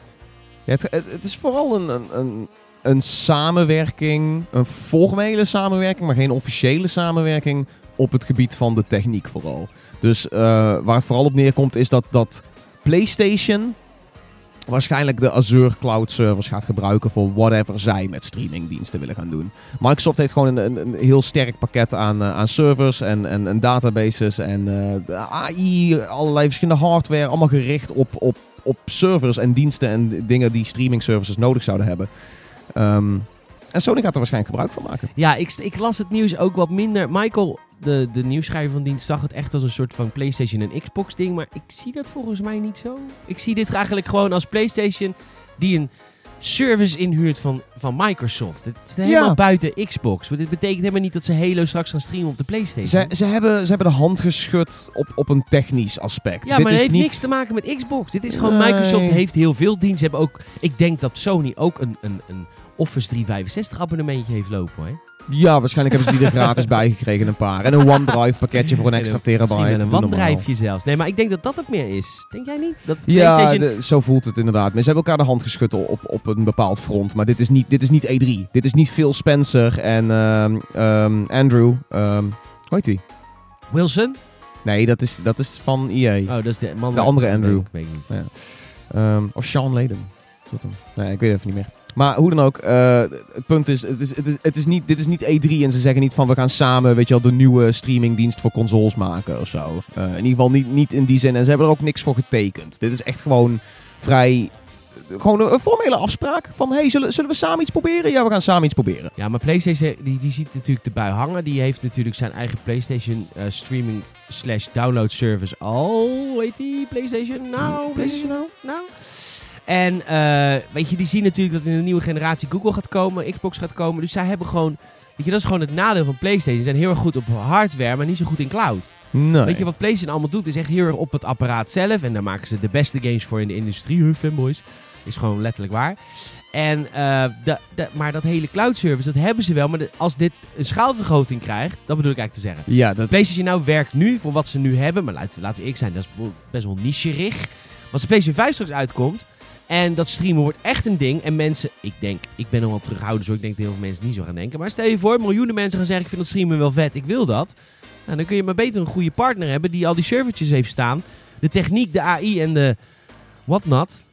Het, het, is vooral een, een, een, een samenwerking, een formele samenwerking, maar geen officiële samenwerking op het gebied van de techniek vooral. Dus eh, waar het vooral op neerkomt is dat, dat PlayStation waarschijnlijk de Azure Cloud Servers gaat gebruiken voor whatever zij met streamingdiensten willen gaan doen. Microsoft heeft gewoon een, een, heel sterk pakket aan, eh, aan servers en, en, en databases en eh, AI, allerlei verschillende hardware, allemaal gericht op, op, op servers en diensten en dingen die streaming services nodig zouden hebben. Ehm, en Sony gaat er waarschijnlijk gebruik van maken. Ja, ik, ik las het nieuws ook wat minder. Michael, de, de nieuwsschrijver van dienst, zag het echt als een soort van PlayStation en Xbox ding. Maar ik zie dat volgens mij niet zo. Ik zie dit eigenlijk gewoon als PlayStation die een service inhuurt van, van Microsoft. Het is helemaal Ja. buiten Xbox. Maar dit betekent helemaal niet dat ze Halo straks gaan streamen op de PlayStation. Ze, ze, hebben, ze hebben de hand geschud op, op een technisch aspect. ja, Dit maar het heeft niet... niks te maken met Xbox. Dit is gewoon Nee. Microsoft heeft heel veel diensten. Ze hebben ook, ik denk dat Sony ook een, een, een Office 365 abonnementje heeft lopen hoor. Ja, waarschijnlijk hebben ze die er gratis bij gekregen, een paar. En een OneDrive pakketje voor een extra terabyte. Met een wanddrijfje zelfs. Nee, maar ik denk dat dat het meer is. Denk jij niet? Dat Ja, PlayStation... de- zo voelt het inderdaad. Maar ze hebben elkaar de hand geschud op, op een bepaald front. Maar dit is niet, dit is niet E3. Dit is niet Phil Spencer en ehm, ehm, Andrew. ehm hoe heet die? Wilson? Nee, dat is, dat is van EA. Oh, dat is de man. De andere Andrew. Ik weet niet. Of Sean Layden. Is dat hem? Nee, ik weet even niet meer. Maar hoe dan ook, eh, het punt is, het is, het is, het is niet, dit is niet E3 en ze zeggen niet van we gaan samen, weet je wel, de nieuwe streamingdienst voor consoles maken of zo. Eh, in ieder geval niet, niet in die zin. En ze hebben er ook niks voor getekend. Dit is echt gewoon vrij, gewoon een, formele afspraak van, hey, zullen, zullen we samen iets proberen? Ja, we gaan samen iets proberen. Ja, maar PlayStation die, die ziet natuurlijk de bui hangen. Die heeft natuurlijk zijn eigen PlayStation eh, streaming slash download service al. Hoe heet die? PlayStation Now? PlayStation Now? Nou. En eh, weet je, die zien natuurlijk dat in de nieuwe generatie Google gaat komen, Xbox gaat komen. Dus zij hebben gewoon, weet je, dat is gewoon het nadeel van PlayStation. Ze zijn heel erg goed op hardware, maar niet zo goed in cloud. Nee. Weet je wat PlayStation allemaal doet? Is echt heel erg op het apparaat zelf. En daar maken ze de beste games voor in de industrie. Huh, fanboys. Is gewoon letterlijk waar. En, eh, de, de- maar dat hele cloud service, dat hebben ze wel. Maar de- als dit een schaalvergroting krijgt, dat bedoel ik eigenlijk te zeggen. Ja, dat... PlayStation nou werkt nu voor wat ze nu hebben. Maar laten, laten we ik zijn, dat is best wel nicherig. Maar als de PlayStation 5 straks uitkomt. En dat streamen wordt echt een ding. En mensen, ik denk, ik ben nog wel terughoudend. Zo ik denk dat heel veel mensen niet zo gaan denken. Maar stel je voor, miljoenen mensen gaan zeggen: Ik vind dat streamen wel vet, ik wil dat. Nou, dan kun je maar beter een goede partner hebben die al die servertjes heeft staan. De techniek, de AI en de whatnot.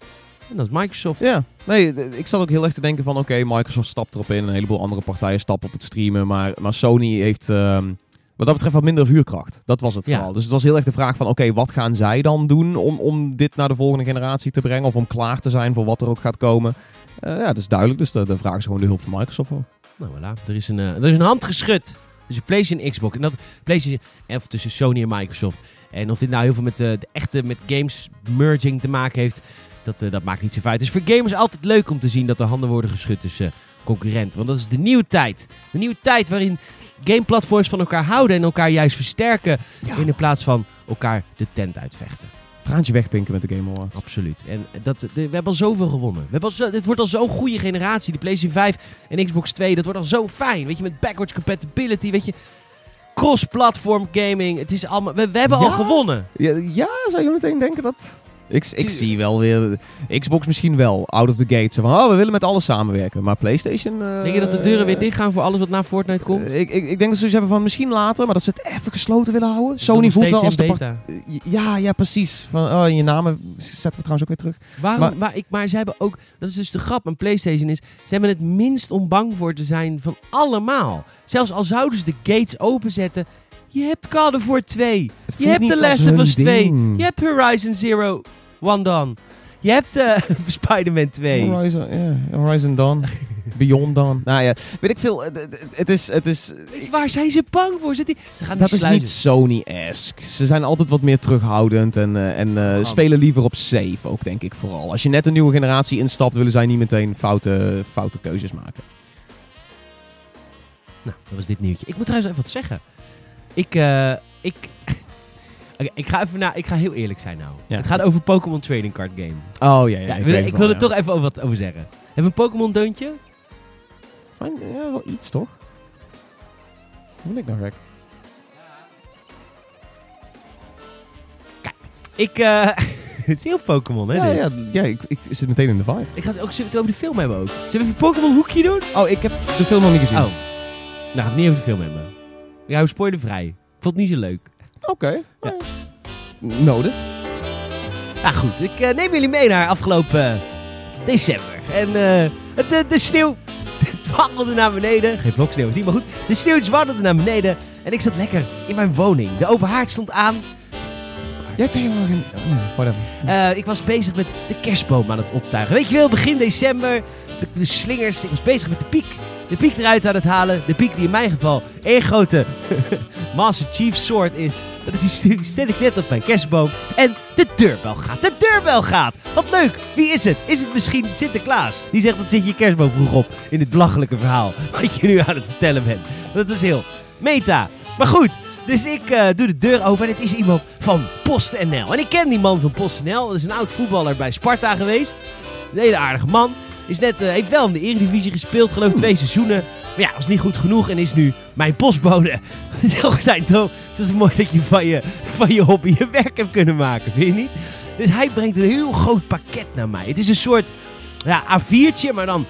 En dat is Microsoft. Ja, nee, ik zat ook heel erg te denken van oké, Microsoft stapt erop in, een heleboel andere partijen stappen op het streamen, maar, maar Sony heeft ehm, wat dat betreft wat minder vuurkracht. Dat was het Ja. vooral. Dus het was heel erg de vraag van oké, wat gaan zij dan doen om, om dit naar de volgende generatie te brengen of om klaar te zijn voor wat er ook gaat komen. Eh, ja, dat is duidelijk, dus daar daar vragen ze gewoon de hulp van Microsoft voor. Nou, voilà. Er is een, eh, er is een hand geschud. Tussen PlayStation en Xbox. En dat PlayStation, of tussen Sony en Microsoft. En of dit nou heel veel met de, de echte met games merging te maken heeft, dat, eh, dat maakt niet zo uit. Het is voor gamers altijd leuk om te zien dat er handen worden geschud tussen concurrenten. Want dat is de nieuwe tijd. De nieuwe tijd waarin gameplatforms van elkaar houden en elkaar juist versterken. Ja. In plaats van elkaar de tent uitvechten. traantje wegpinken met de Game Awards. Absoluut. En dat, de- we hebben al zoveel gewonnen. We hebben al zo, dit wordt al zo'n goede generatie. De PlayStation 5 en Xbox 2, dat wordt al zo fijn. Weet je, met backwards compatibility, weet je. Cross-platform gaming. Het is allemaal, we, we hebben al gewonnen. Ja, ja, zou je meteen denken dat... Ik, ik zie wel weer... Xbox misschien wel, out of the gate. Zo van, oh, we willen met alles samenwerken. Maar PlayStation... eh, Denk je dat de deuren weer dicht gaan voor alles wat na Fortnite komt? eh, ik, ik, ik denk dat ze hebben van misschien later, maar dat ze het even gesloten willen houden. Sony voelt wel als de... beta? Ja, ja, precies. Van, oh, je namen zetten we trouwens ook weer terug. Waarom, Maar- maar, ik, maar ze hebben ook, dat is dus de grap aan PlayStation, is ze hebben het minst om bang voor te zijn van allemaal. Zelfs al zouden ze de gates openzetten, je hebt Call of War 2, Het je hebt The Last of Us 2, ding. je hebt Horizon Zero One Dawn, je hebt eh, Spider-Man 2. Horizon, ja, Horizon Dawn. Beyond Dawn. Nou ja, weet ik veel. Het, is... Het is Waar zijn ze bang voor? Zit die, ze gaan dat is niet. Sony-esque. Ze zijn altijd wat meer terughoudend en, eh, en eh, spelen liever op safe ook, denk ik vooral. Als je net een nieuwe generatie instapt, willen zij niet meteen foute, foute keuzes maken. Nou, dat was dit nieuwtje. Ik moet trouwens even wat zeggen. Ik, eh, ik, ik ga even na, ik ga heel eerlijk zijn nou. Ja. Het gaat over Pokémon Trading Card Game. Oh ja, ja. Ja, ik wil, ik wil er toch even over wat over zeggen. Hebben we een Pokémon deuntje? Ja, wel iets toch? Hoe ben ik nou gek? Ik, eh het is heel Pokémon, hè? Ja, ja, ja ik, ik zit meteen in de vibe. Ik ga het ook, zullen we het over de film hebben ook? Zullen we even een Pokémon hoekje doen? Oh, ik heb de film nog niet gezien. Oh. Nou, het niet over de film hebben. Houden spoilervrij. Ik vond het niet zo leuk. Oké. Ja. Noted. Nou goed, ik eh, neem jullie mee naar afgelopen eh, december. En eh, het, eh, de sneeuw dwarrelde naar beneden. Geen vlok sneeuw is niet, maar goed. De sneeuw dwarrelde naar beneden. En ik zat lekker in mijn woning. De open haard stond aan. Jij helemaal geen... oh, whatever. Ik was bezig met de kerstboom aan het optuigen. Weet je wel, begin december, de, de slingers. Ik was bezig met de piek. De piek eruit aan het halen. De piek die in mijn geval één grote Master Chief Sword is. Dat is die stel ik net op mijn kerstboom. En de deurbel gaat. De deurbel gaat. Wat leuk. Wie is het? Is het misschien Sinterklaas? Die zegt dat zit je kerstboom vroeg op. In dit belachelijke verhaal. Wat je nu aan het vertellen bent. Dat is heel meta. Maar goed. Dus ik eh, doe de deur open en het is iemand van PostNL. En ik ken die man van PostNL. Dat is een oud voetballer bij Sparta geweest. Een hele aardige man. Is net, eh, heeft wel in de Eredivisie gespeeld, geloof ik twee seizoenen. Maar ja, was niet goed genoeg en is nu mijn postbode. Zo zijn toch? Het is mooi dat je van, je van je hobby je werk hebt kunnen maken, vind je niet? Dus hij brengt een heel groot pakket naar mij. Het is een soort ja, A4'tje, maar dan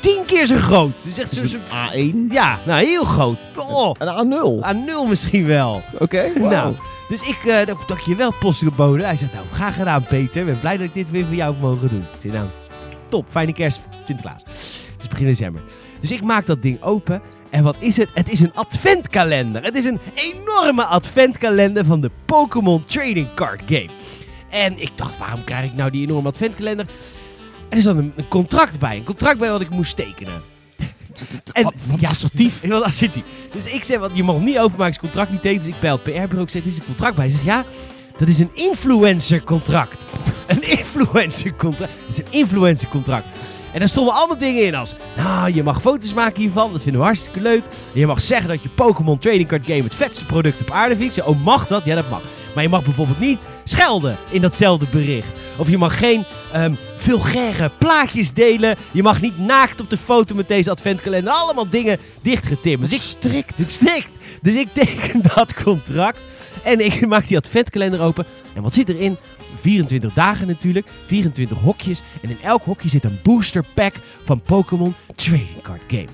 tien keer zo groot. Dus echt zo'n soort... A1? Ja, nou heel groot. Oh, Een A0? A0 misschien wel. Oké, wow. Nou, dus ik uh, dacht je wel postbode. Hij zegt, nou, graag gedaan Peter. Ik ben blij dat ik dit weer voor jou heb mogen doen. Ik zeg, nou, top, fijne kerst, Sinterklaas. Dus begin december. Dus ik maak dat ding open. En wat is het? Het is een adventkalender. Het is een enorme adventkalender van de Pokémon Trading Card Game. En ik dacht, waarom krijg ik nou die enorme adventkalender? Er is dan een, een contract bij. Een contract bij wat ik moest tekenen. En, wat, wat ja, assertief. Wat assertief. Dus ik zeg, want je mag niet openmaken, is contract niet tekenen. Dus ik bel het PR-bureau, ik zeg, dit is een contract bij. Hij zegt, ja, dat is een influencer contract. een influencer contract. Dat is een influencer contract. En daar stonden allemaal dingen in als... Nou, je mag foto's maken hiervan. Dat vinden we hartstikke leuk. En je mag zeggen dat je Pokémon Trading Card Game het vetste product op aarde vindt. Oh, mag dat? Ja, dat mag. Maar je mag bijvoorbeeld niet schelden in datzelfde bericht. Of je mag geen um, vulgaire plaatjes delen. Je mag niet naakt op de foto met deze adventkalender. Allemaal dingen dichtgetimmerd. Dus ik, strikt. Het strikt. Dus ik teken dat contract. En ik maak die adventkalender open. En wat zit erin? 24 dagen natuurlijk, 24 hokjes. En in elk hokje zit een booster pack van Pokémon Trading Card Game.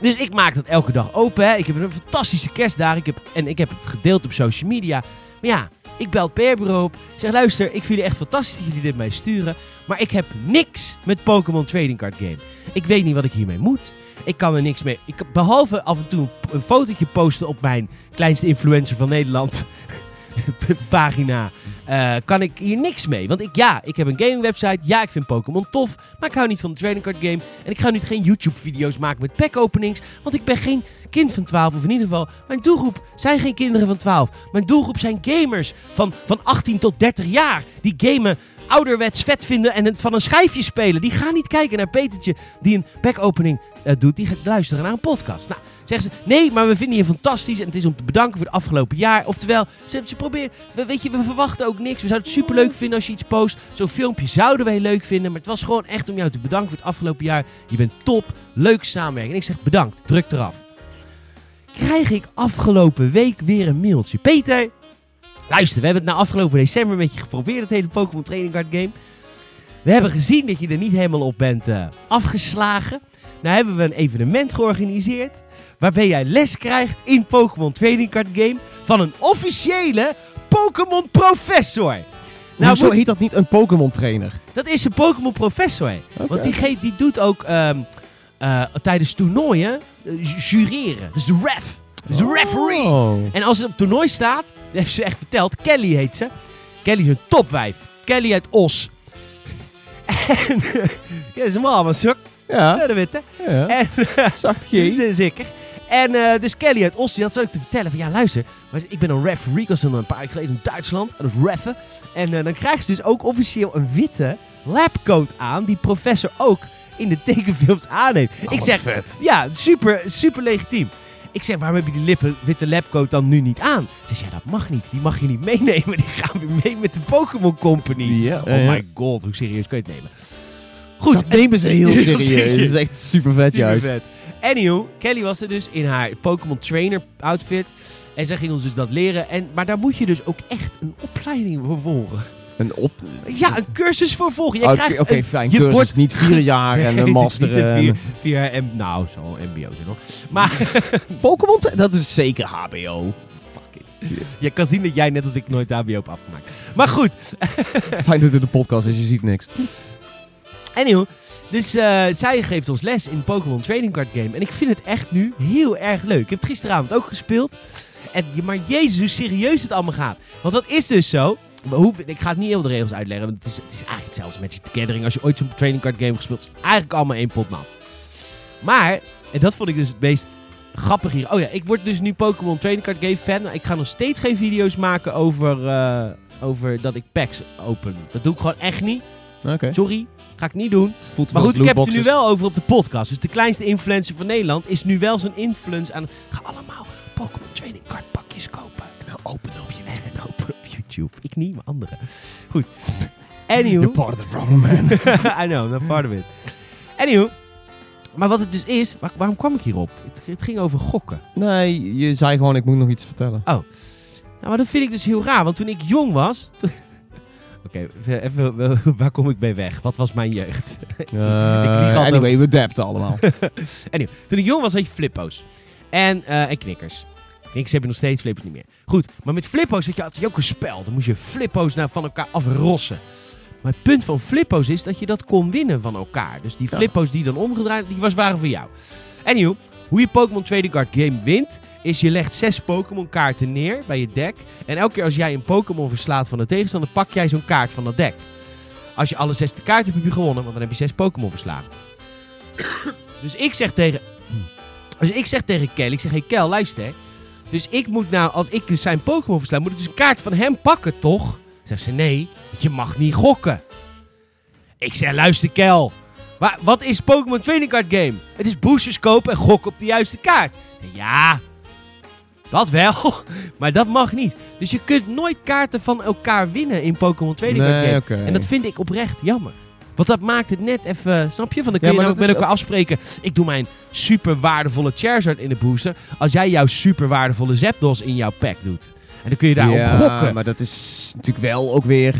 Dus ik maak dat elke dag open. Hè. Ik heb een fantastische kerstdag. Ik heb, en ik heb het gedeeld op social media. Maar ja, ik bel het PR-bureau op. Zeg, luister, ik vind jullie echt fantastisch dat jullie dit mij sturen. Maar ik heb niks met Pokémon Trading Card Game. Ik weet niet wat ik hiermee moet. Ik kan er niks mee. Ik, behalve af en toe een fotootje posten op mijn kleinste influencer van Nederland pagina. Uh, kan ik hier niks mee. Want ik, ja, ik heb een gaming website. Ja, ik vind Pokémon tof. Maar ik hou niet van de trading card game. En ik ga nu geen YouTube video's maken met pack openings. Want ik ben geen kind van 12. Of in ieder geval, mijn doelgroep zijn geen kinderen van 12. Mijn doelgroep zijn gamers van, van 18 tot 30 jaar. Die gamen ouderwets vet vinden en het van een schijfje spelen. Die gaan niet kijken naar Petertje die een backopening eh, doet. Die gaat luisteren naar een podcast. Nou, zeggen ze, nee, maar we vinden je fantastisch en het is om te bedanken voor het afgelopen jaar. Oftewel, ze, ze proberen, we, weet je, we verwachten ook niks. We zouden het superleuk vinden als je iets post. Zo'n filmpje zouden wij leuk vinden, maar het was gewoon echt om jou te bedanken voor het afgelopen jaar. Je bent top, leuk samenwerken. En ik zeg bedankt, druk eraf. Krijg ik afgelopen week weer een mailtje. Peter, luister, we hebben het na afgelopen december met je geprobeerd, het hele Pokémon Training Card Game. We hebben gezien dat je er niet helemaal op bent eh, afgeslagen. Nou hebben we een evenement georganiseerd waarbij jij les krijgt in Pokémon Trading Card Game van een officiële Pokémon Professor. Nou, moet- heet dat niet een Pokémon trainer? dat is een Pokémon Professor. Want die, die doet ook ehm, eh, tijdens toernooien ju- jureren. Dus de ref. Dus de referee. Oh. En als het op toernooi staat, heeft ze echt verteld, Kelly heet ze. Kelly is een topwijf. Kelly uit Os. En, ja, is een allemaal suk. Ja, Ja, weet je. ja. En, zacht G. Zeker. En eh, dus Kelly uit Os, die had zo ook te vertellen van ja luister, ik ben een referee, ik was een een paar jaar geleden in Duitsland, en dat is reffen. En eh, dan krijgt ze dus ook officieel een witte labcoat aan, die professor ook in de tekenfilms aan heeft. Oh, ik zeg, vet. ja, super, super legitiem. Ik zeg, waarom heb je die lippen, witte labcoat dan nu niet aan? Ze zegt, ja, dat mag niet. Die mag je niet meenemen. Die gaan weer mee met de Pokémon Company. Ja, oh ja, my god, hoe serieus kun je het nemen? Goed, Dat nemen ze heel serieus. serieus. Dat is echt super vet juist. Supervet. Anywho, Kelly was er dus in haar Pokémon Trainer outfit. En zij ging ons dus dat leren. En, maar daar moet je dus ook echt een opleiding voor volgen. Een op... Ja, een cursus voor volgen. Oké, fijn. je Cursus, wordt- niet vier jaar en een het is niet master. en- vier, vier M, nou, zal mbo zijn hoor. Maar, Pokémon, dat is zeker HBO. fuck it. Je kan zien dat jij net als ik nooit de HBO heb afgemaakt. Maar goed, Fijn dat het een podcast is, je ziet niks. Anywho, dus eh, zij geeft ons les in Pokémon Trading Card Game. En ik vind het echt nu heel erg leuk. Ik heb het gisteravond ook gespeeld. En, maar jezus, hoe serieus het allemaal gaat. Want dat is dus zo. Hoe, ik ga het niet heel de regels uitleggen. Want het is, het is eigenlijk hetzelfde als Magic the Gathering. Als je ooit zo'n trading card game hebt gespeeld. is eigenlijk allemaal één pot nat. Maar, en dat vond ik dus het meest grappig hier. Oh ja, ik word dus nu Pokémon Trading Card Game fan. Nou, ik ga nog steeds geen video's maken over, eh, over dat ik packs open. Dat doe ik gewoon echt niet. Sorry, ga ik niet doen. Maar goed, ik heb het er nu wel over op de podcast. Dus de kleinste influencer van Nederland is nu wel zijn influence aan... Ga allemaal Pokémon Trading Card pakjes kopen. En dan openen op je en open op YouTube. Ik niet, maar anderen. Goed. Anywho. You're part of the problem, man. I know, I'm part of it. Anywho. Maar wat het dus is... waar- waarom kwam ik hierop? Het, het ging over gokken. nee, je zei gewoon, ik moet nog iets vertellen. Nou, maar dat vind ik dus heel raar. Want toen ik jong was... toen- Oké, even, waar kom ik mee weg? Wat was mijn jeugd? Eh, anyway, we dapten allemaal. Anyway, toen ik jong was had je flippo's. En, eh, en knikkers. Knikkers heb je nog steeds, flippo's niet meer. Goed, maar met flippo's had je, je ook een spel. Dan moest je flippo's nou van elkaar afrossen. Maar het punt van flippo's is dat je dat kon winnen van elkaar. Dus die flippo's die dan omgedraaid, die was, waren voor jou. Anywho, hoe je Pokémon Trading Card Game wint, is je legt zes Pokémon kaarten neer bij je deck. En elke keer als jij een Pokémon verslaat van de tegenstander, pak jij zo'n kaart van dat deck. Als je alle zes de kaarten hebt, heb je gewonnen, want dan heb je zes Pokémon verslagen. dus ik zeg tegen... Dus ik zeg tegen Kel, ik zeg, hey Kel, luister. Dus ik moet nou, als ik dus zijn Pokémon versla, moet ik dus een kaart van hem pakken, toch? Zegt ze, nee, je mag niet gokken. Ik zeg, luister Kel, wa- wat is Pokémon Trading Card Game? Het is boosters kopen en gokken op de juiste kaart. Ja, dat wel, maar dat mag niet. Dus je kunt nooit kaarten van elkaar winnen in Pokémon Trading Card Game. En dat vind ik oprecht jammer. Want dat maakt het net even, snap je? Van dan kun je nou met elkaar afspreken. Ik doe mijn super waardevolle Charizard in de booster. Als jij jouw super waardevolle Zapdos in jouw pack doet. En dan kun je daarop ja, gokken. maar dat is natuurlijk wel ook weer...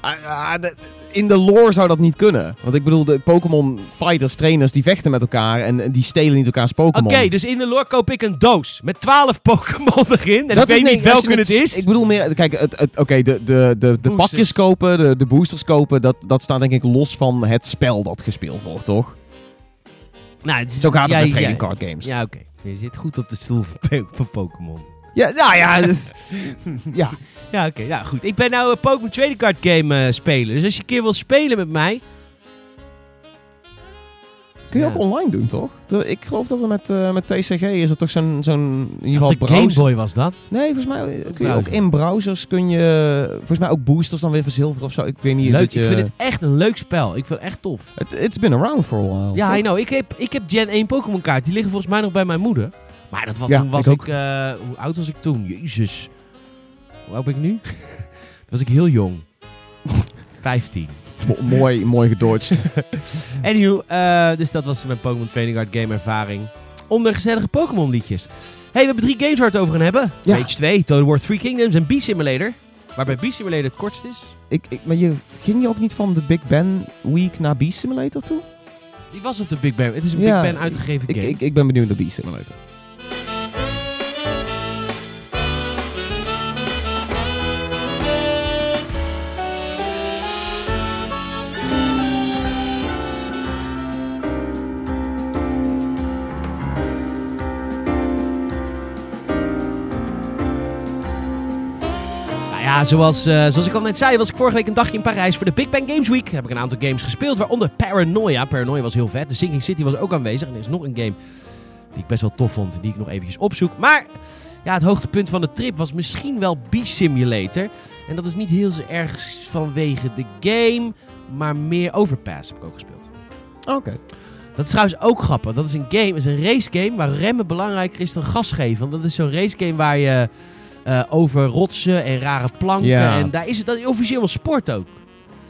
Ah, ah, in de lore zou dat niet kunnen. Want ik bedoel, de Pokémon fighters, trainers, die vechten met elkaar en, die stelen niet elkaars Oké, Pokémon. dus in de lore koop ik een doos met 12 Pokémon erin. En Dat ik weet nee, niet welke het is. Ik bedoel meer, kijk, het, het, oké, de, de, de, de pakjes kopen, de, de boosters kopen, dat, dat staat denk ik los van het spel dat gespeeld wordt, toch? nou, het is- Zo gaat het ja, met trading ja. card games. Ja, oké. Je zit goed op de stoel van, van Pokémon. Ja, nou ja, is- ja. Ja, oké. ja, goed. Ik ben nou een Pokémon Trading Card Game eh, speler. Dus als je een keer wil spelen met mij... Kun je Ja. ook online doen, toch? Ik geloof dat er met, eh, met TCG is er toch zo'n, zo'n in ieder geval de Game browser. Boy was dat. Nee, volgens mij kun je browser. ook in browsers kun je, volgens mij ook boosters dan weer verzilveren of zo. Ik weet niet. Leuk, dat je, ik vind het echt een leuk spel. Ik vind het echt tof. It's been around for a while. Ja? I know. Ik heb, ik heb Gen 1 Pokémon kaart. Die liggen volgens mij nog bij mijn moeder. Maar dat was, Ja, toen was ik eh, hoe oud was ik toen? Jezus. Hoe oud ben ik nu? Toen was ik heel jong. 15. Mo- mooi, mooi gedodged. Anywho, eh, dus dat was mijn Pokémon Trading Card game ervaring. Onder gezellige Pokémon liedjes. hey, we hebben drie games waar we het over gaan hebben. Ja. Rage 2, Total War 3 Kingdoms en B-Simulator. Waarbij B-Simulator het kortst is. ik, ik, maar je, ging je ook niet van de Big Ben Week naar Beast Simulator toe? Die was op de Big Ben. Het is een Ja, Big Ben uitgegeven Ik, game. ik, ik ben benieuwd naar Beast ja, zoals, eh, zoals ik al net zei, was ik vorige week een dagje in Parijs voor de Big Bang Games Week. Heb ik een aantal games gespeeld, waaronder Paranoia. Paranoia was heel vet. De Sinking City was ook aanwezig. En er is nog een game die ik best wel tof vond, die ik nog eventjes opzoek. Maar ja, het hoogtepunt van de trip was misschien wel B-Simulator. En dat is niet heel zo erg vanwege de game, maar meer Overpass heb ik ook gespeeld. Oké. Dat is trouwens ook grappig. Dat is een game, is een race game waar remmen belangrijker is dan gas geven. Want dat is zo'n race game waar je over rotsen en rare planken. Ja. En daar is het dat officieel een sport ook.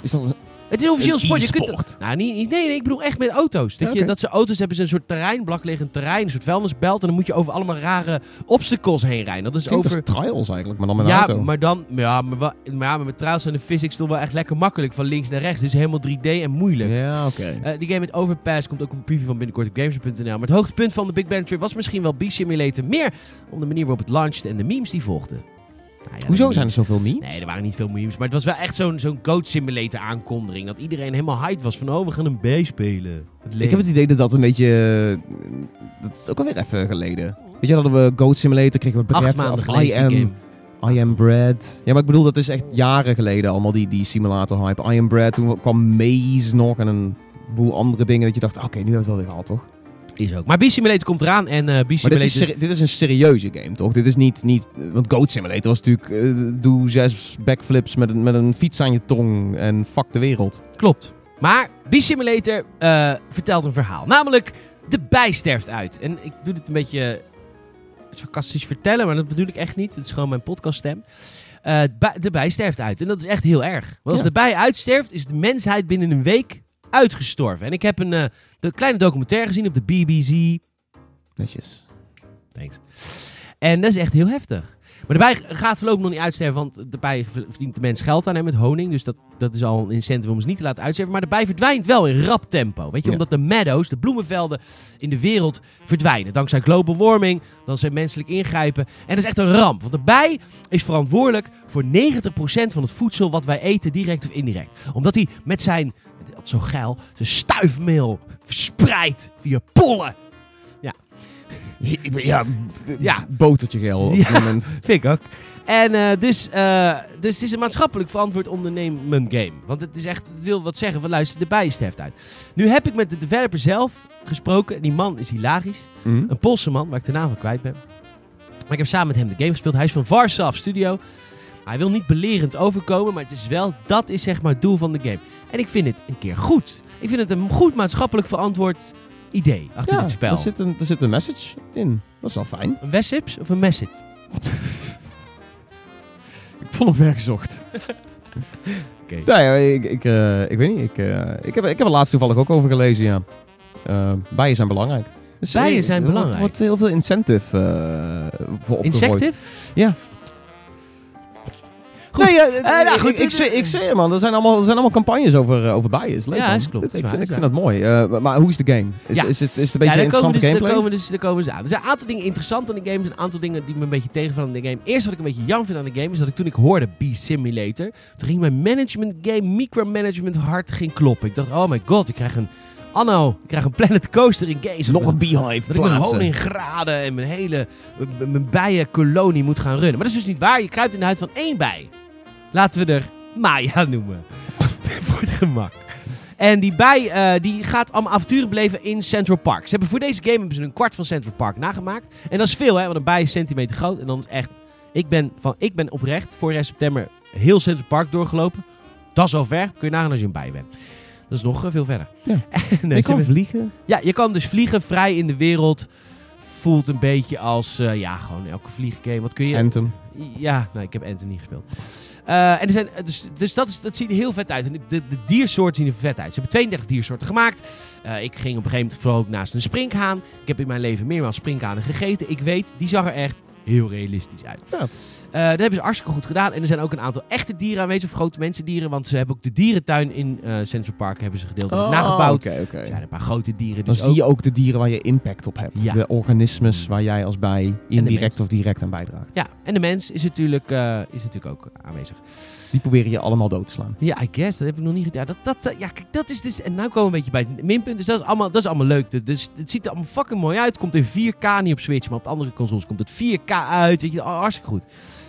Is dat een Het is officieel een Een sport. Je kunt nou, niet, niet- nee, nee, ik bedoel echt met auto's. Dat, je, dat ze auto's hebben, ze een soort terrein, terrein, een soort vuilnisbelt. En dan moet je over allemaal rare obstacles heen rijden. Dat is klinkt over. als trials eigenlijk, maar dan met een ja, auto? maar dan, ja, maar, maar, ja, maar met trouwens zijn de physics toch wel echt lekker makkelijk van links naar rechts. Het is helemaal 3D en moeilijk. Ja, oké. Eh, die game met Overpass komt ook op een preview van binnenkort op Games.nl. Maar het hoogtepunt van de Big Bang Trip was misschien wel B-Simulator. Meer om de manier waarop het launchte en de memes die volgden. Nou ja, Hoezo memes- zijn er zoveel niet? Nee, er waren niet veel memes. Maar het was wel echt zo'n zo'n Goat Simulator aankondiging. Dat iedereen helemaal hyped was van, oh, we gaan een B spelen. Ik heb het idee dat dat een beetje... eh, Dat is ook alweer even geleden. Weet je, hadden we Goat Simulator, kregen we maanden of I am, game. I am Bread. Ja, maar ik bedoel, dat is echt jaren geleden allemaal, die, die simulator hype. I am Bread, toen kwam Maze nog en een boel andere dingen dat je dacht, oké, nu hebben we het wel weer gehad, toch? Is ook. Maar B-Simulator komt eraan en eh Maar dit is, dit is een serieuze game, toch? Dit is niet... niet want Goat Simulator was natuurlijk... eh, doe zes backflips met een, met een fiets aan je tong en fuck de wereld. Klopt. Maar B-Simulator eh, vertelt een verhaal. Namelijk, de bij sterft uit. En ik doe dit een beetje sarcastisch vertellen, maar dat bedoel ik echt niet. Het is gewoon mijn podcaststem. Eh, bij- de bij sterft uit. En dat is echt heel erg. Want als Ja. de bij uitsterft, is de mensheid binnen een week uitgestorven. En ik heb een eh, de kleine documentaire gezien op de BBC. Netjes. Thanks. En dat is echt heel heftig. Maar de bij gaat voorlopig nog niet uitsterven, want de bij verdient de mens geld aan hem met honing. Dus dat, dat is al een incentive om ze niet te laten uitsterven. Maar de bij verdwijnt wel in rap tempo. Weet je, Ja. omdat de meadows, de bloemenvelden in de wereld verdwijnen. Dankzij global warming, dankzij menselijk ingrijpen. En dat is echt een ramp. Want de bij is verantwoordelijk voor 90% van het voedsel wat wij eten, direct of indirect. Omdat hij met zijn, dat zo geil, zijn stuifmeel verspreidt via pollen. Ja, Ja. botertje geel op Ja. het moment. Vind ik ook. En eh, dus, eh, dus het is een maatschappelijk verantwoord ondernemen game. Want het is echt, het wil wat zeggen van luister, de bij sterft uit. Nu heb ik met de developer zelf gesproken. Die man is hilarisch. Mhm. Een Poolse man, waar ik de naam van kwijt ben. Maar ik heb samen met hem de game gespeeld. Hij is van Varsoft Studio. Hij wil niet belerend overkomen, maar het is wel, dat is zeg maar het doel van de game. En ik vind het een keer goed. Ik vind het een goed maatschappelijk verantwoord idee achter Ja, dit spel. er zit, een, er zit een message in. Dat is wel fijn. Een Wessips of een message? Ik vond hem vergezocht. Oké. Ja, ja, ik, ik, eh, ik weet niet. Ik, eh, ik, heb, ik heb er laatst toevallig ook over gelezen, ja. Eh, bijen zijn belangrijk. Dus, Bijen zijn er wordt- belangrijk. heel veel incentive voor opgegooid. Insective? Ja. Goed. Nee, ja, Eh, nou, ik- goed, ik, ik, zweer, ik zweer, man. Er zijn allemaal, er zijn allemaal campagnes over, eh, over bijen. Is leuk, Ja, is klopt, Ik, is ik waar, vind, ik vind dat mooi. Eh, maar, hoe is de game? Is, Ja. is, het, is het een beetje komen interessante dus, daar gameplay? komen dus, daar komen dus aan. Er zijn een aantal dingen interessant aan de game. Er zijn een aantal dingen die me een beetje tegenvallen aan de game. Eerst wat ik een beetje jammer vind aan de game is dat ik toen ik hoorde B-Simulator, toen ging mijn management game, micromanagement hart ging kloppen. Ik dacht, oh my god, ik krijg een Anno, ik krijg een Planet Coaster in Games. Nog een beehive Dat ik mijn plaatsen. honinggraden en mijn hele mijn bijenkolonie moet gaan runnen. Maar dat is dus niet waar. Je kruipt in de huid van één bij. Laten we er Maya noemen. Voor het gemak. En die bij eh, die gaat allemaal avonturen beleven in Central Park. Ze hebben voor deze game hebben ze een kwart van Central Park nagemaakt. En dat is veel, hè, want een bij is centimeter groot. En dan is echt. Ik ben, van, ik ben oprecht vorig jaar september heel Central Park doorgelopen. Dat is al ver. Kun je nagaan als je een bij bent. Dat is nog eh, veel verder. Ja. En, eh, Je kan vliegen. ja, je kan dus vliegen vrij in de wereld. Voelt een beetje als, ja, gewoon elke vlieggame. Wat kun je... Anthem. Ja, nee, ik heb Anthem niet gespeeld. Eh, en er zijn, dus dus dat, is, dat ziet er heel vet uit. En de, de, diersoorten zien er vet uit. Ze hebben 32 diersoorten gemaakt. Eh, ik ging op een gegeven moment vooral ook naast een sprinkhaan. Ik heb in mijn leven meermaals sprinkhanen gegeten. Ik weet, die zag er echt heel realistisch uit. Vet. Eh, dat hebben ze hartstikke goed gedaan. En er zijn ook een aantal echte dieren aanwezig, of grote mensendieren. Want ze hebben ook de dierentuin in eh, Central Park hebben ze nagebouwd. Oh, oké. Er zijn een paar grote dieren. Dan Dus zie je ook de dieren waar je impact op hebt. Ja. De organismes waar jij als bij indirect of direct aan bijdraagt. Ja, en de mens is natuurlijk, eh, is natuurlijk ook aanwezig. Die proberen je allemaal dood te slaan. Ja, I guess. Dat heb ik nog niet gedaan. Dat, dat, ja, kijk, dat is dus... En nu komen we een beetje bij het minpunt. Dus dat is allemaal, dat is allemaal leuk. Dus het ziet er allemaal fucking mooi uit. Komt in 4K, niet op Switch, maar op de andere consoles komt het 4K uit. Weet je, hartstikke goed.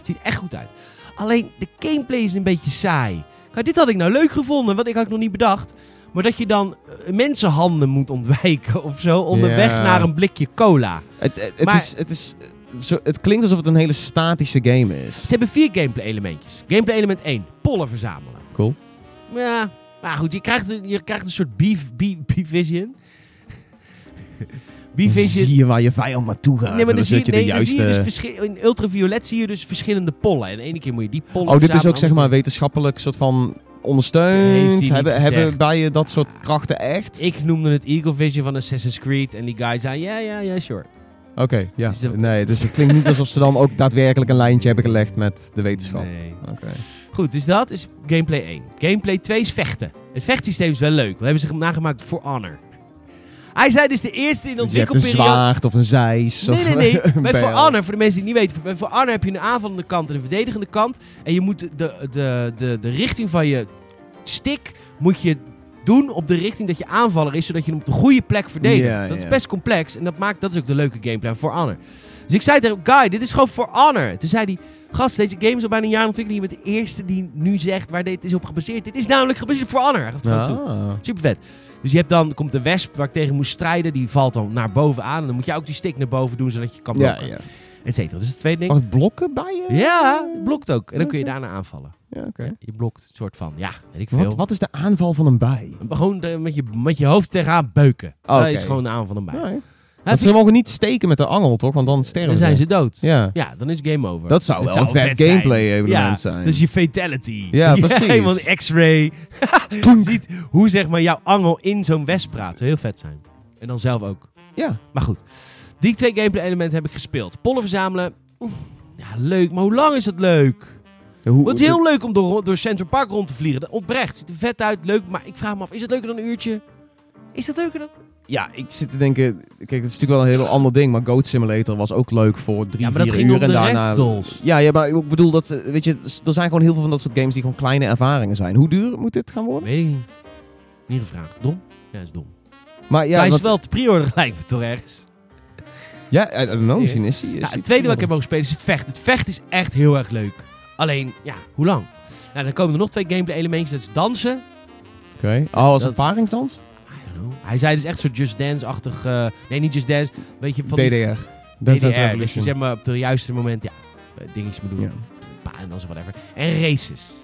Ziet echt goed uit. Alleen, de gameplay is een beetje saai. Kijk, dit had ik nou leuk gevonden, want ik had ik nog niet bedacht. Maar dat je dan eh, mensenhanden moet ontwijken of zo, onderweg Ja. naar een blikje cola. Het, het, het Maar- is, het, is, zo, het klinkt alsof het een hele statische game is. Ze hebben vier gameplay elementjes. Gameplay element 1, pollen verzamelen. Cool. Ja, maar goed, je krijgt, een- je krijgt een soort B-vision. B-vision. Zie je waar je vijand naartoe gaat. Nee, maar dan zie je, nee, de zie je juiste... dus verschil- in ultraviolet zie je dus verschillende pollen. En de ene keer moet je die pollen Oh, dit is ook zeg maar wetenschappelijk soort van ondersteund. Hebben, hebben bijen dat soort krachten echt? Ik noemde het Eagle Vision van Assassin's Creed. En die guy zei, ja, ja, ja, sure. Oké, ja. Dus Nee, dus het klinkt niet alsof ze dan ook daadwerkelijk een lijntje hebben gelegd met de wetenschap. Nee. Oké. Goed, dus dat is gameplay 1. Gameplay 2 is vechten. Het vechtsysteem is wel leuk. We hebben ze nagemaakt voor Honor. Hij zei dus de eerste in de Dus je hebt een ontwikkelperiode... zwaard of een zeis Nee, nee, nee. Bij For bijl. Honor, voor de mensen die het niet weten, For Honor heb je een aanvallende kant en een verdedigende kant. En je moet de, de, de, de richting van je stick moet je doen op de richting dat je aanvaller is, zodat je hem op de goede plek verdedigt. Dat is best complex en dat maakt dat is ook de leuke gameplay van For Honor. Dus ik zei tegen hem, Guy, dit is gewoon For Honor. Toen zei hij, gast, deze game is al bijna een jaar in ontwikkeling. Je bent de eerste die nu zegt waar dit is op gebaseerd. Dit is namelijk gebaseerd For Honor. Hij gaf het toe. Ah. Super vet. Dus je hebt dan, komt de wesp waar ik tegen moest strijden, die valt dan naar boven aan. En dan moet je ook die stick naar boven doen, zodat je kan Ja, blokken. ja. Et cetera. Dus het tweede ding. Mag het blokken bij je? Ja, blokt ook. En dan kun je daarna aanvallen. Ja, oké. Je blokt een soort van, ja, weet ik veel. Wat, wat is de aanval van een bij? Gewoon de- met, je, met je hoofd tegenaan beuken. Dat is gewoon de aanval van een bij. Ja, Want ze mogen niet steken met de angel, toch? Want dan sterven dan zijn ze dood. Ja. Ja, dan is game over. Dat zou wel een vet gameplay evenement Ja, zijn. Dat is je fatality. Ja, precies. Een x-ray. Ziet hoe zeg maar jouw angel in zo'n wesp praat. Heel vet zijn. En dan zelf ook. Ja. Maar goed. Die twee gameplay elementen heb ik gespeeld. Pollen verzamelen. oeh, Ja, leuk. Maar hoe lang is dat leuk? Hoe, Het is heel leuk om door, door Central Park rond te vliegen. Dat oprecht. Ziet er vet uit. Leuk. Maar ik vraag me af. Is het leuker dan een uurtje? Is dat leuker dan... Ja, ik zit te denken... Kijk, het is natuurlijk wel een heel ander ding. Maar Goat Simulator was ook leuk voor drie, Ja, maar dat vier ging uur. en daarna... ragdolls. Ja, ja, maar ik bedoel, dat, eh, weet je, er zijn gewoon heel veel van dat soort games die gewoon kleine ervaringen zijn. Hoe duur moet dit gaan worden? Weet ik niet. Niet gevraagd. Dom? Ja, is dom. Maar Ja, hij is wel te pre-order lijkt me toch ergens. ja, I don't know, Nee. misschien is hij... is Ja, het tweede wat ik heb mogen spelen is het vechten. Het vechten is echt heel erg leuk. Alleen, ja, hoe lang? Nou, dan komen er nog twee gameplay elementjes. Dat is dansen. Oké. Oh, als Dat- een paringsdans? Know. Hij zei dus echt zo'n Just Dance-achtig... eh, nee, niet Just Dance. Weet je, van die DDR. Dance DDR. Dat je zeg maar op het juiste moment, ja, eh, dingetjes moet doen. Ja. En dansen, whatever. En races.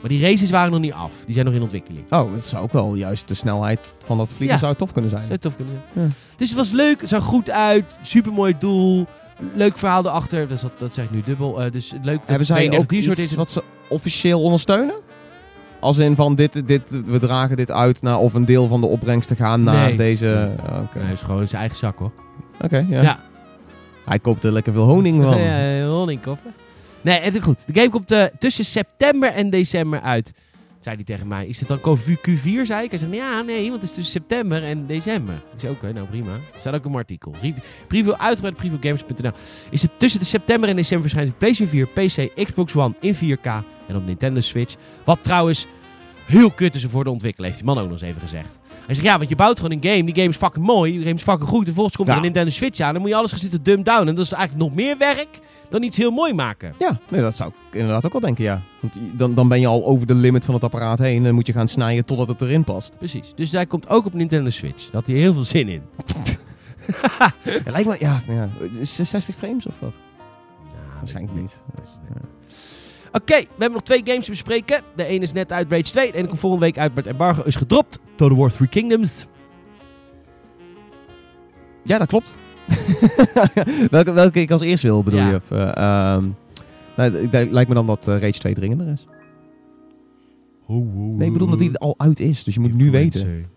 Maar die races waren nog niet af. Die zijn nog in ontwikkeling. Oh, het zou ook wel juist de snelheid van dat vliegen Ja. zou tof kunnen zijn. Zou tof kunnen zijn. Ja. Dus het was leuk. Het zag goed uit. Supermooi doel. Leuk verhaal erachter. Dat, is, dat zeg ik nu dubbel. Eh, dus leuk. dat Hebben zij 32 ook iets is. wat ze officieel ondersteunen? Als in van dit, dit, we dragen dit uit naar of een deel van de opbrengsten gaan naar Nee. deze... Oké, Nee, hij is gewoon in zijn eigen zak hoor. Oké, ja. Ja. Hij koopt er lekker veel honing van. Ja, honingkoppen. Nee, het is goed. De game komt eh, tussen september en december uit. Zei hij tegen mij. Is het dan Q4, zei ik? Hij zei, ja, nee, want het is tussen september en december. Ik zei, oké, nou prima. Er staat ook een artikel. Re- Preview uitgebreid, previewgames.nl. Is het tussen de september en december verschijnt op PlayStation 4, PC, Xbox One in 4K en op Nintendo Switch. Wat trouwens heel kut is voor de ontwikkelaar, heeft die man ook nog eens even gezegd. Hij zegt, ja, want je bouwt gewoon een game, die game is fucking mooi, die game is fucking goed, en vervolgens komt er een Nintendo Switch aan, dan moet je alles gaan zitten dumb down, en dat is eigenlijk nog meer werk dan iets heel mooi maken. Ja, nee, dat zou ik inderdaad ook wel denken, ja. Want dan, dan ben je al over de limit van het apparaat heen en dan moet je gaan snijden totdat het erin past. Precies. Dus hij komt ook op Nintendo Switch. Daar had hij heel veel zin in. Ja, lijkt me, ja, ja. Is het 60 frames of wat? Waarschijnlijk niet. Oké, we hebben nog twee games te bespreken. De ene is net uit Rage 2. De ene komt volgende week uit, maar het embargo is gedropt. Total War Three Kingdoms. Ja, dat klopt. welke, welke ik als eerst wil, bedoel Ja. je? Of, eh, ehm, nou, lijkt me dan dat eh, Rage 2 dringender is. Nee, ik bedoel dat die al uit is, dus je moet nu weten.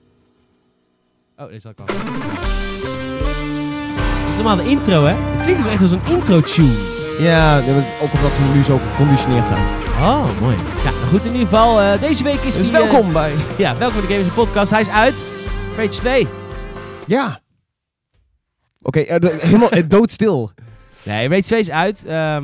Oh, deze had ik al. Dit is normaal de intro, hè? Het klinkt ook echt als een intro-tune. Ja, ook omdat ze nu zo geconditioneerd zijn. Oh, mooi. Ja, nou goed, in ieder geval, eh, deze week is Dus die... welkom bij... ja, welkom bij de Games Podcast. Hij is uit. Rage 2. Ja. Oké, eh, helemaal eh, doodstil. Nee, Rage 2 is uit. Ehm,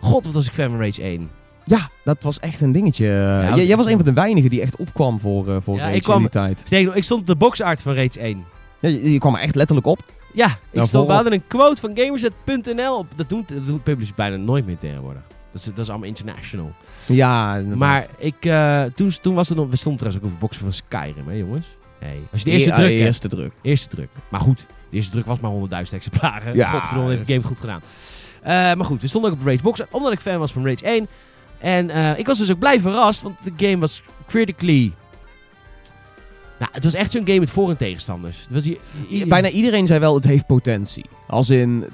God, wat was ik fan van Rage 1. Ja, dat was echt een dingetje. Ja, Jij- jij was een van de weinigen die echt opkwam voor, eh voor Ja, Rage ik kwam- in die tijd. Nog, ik stond op de boxart van Rage 1. Ja, je, je kwam er echt letterlijk op. Ja, ik Nou, stond, we hadden een quote van Gamerset.nl. op. Dat doen, dat doen publishers bijna nooit meer tegenwoordig. Dat is, dat is allemaal international. Ja, inderdaad. Maar ik, eh, toen, toen was het nog... We stonden trouwens ook op de boxen van Skyrim, hè jongens? Hey. Als je de eerste druk eerste druk. Eerste druk. Maar goed, de eerste druk was maar 100.000 exemplaren. Ja. Godverdomme, heeft de game het goed gedaan. Eh, maar goed, we stonden ook op Rage Box, omdat ik fan was van Rage 1. En eh, ik was dus ook blij verrast, want de game was critically... Nou, het was echt zo'n game met voor- en tegenstanders. Het was Bijna iedereen zei wel, het heeft potentie. Als in,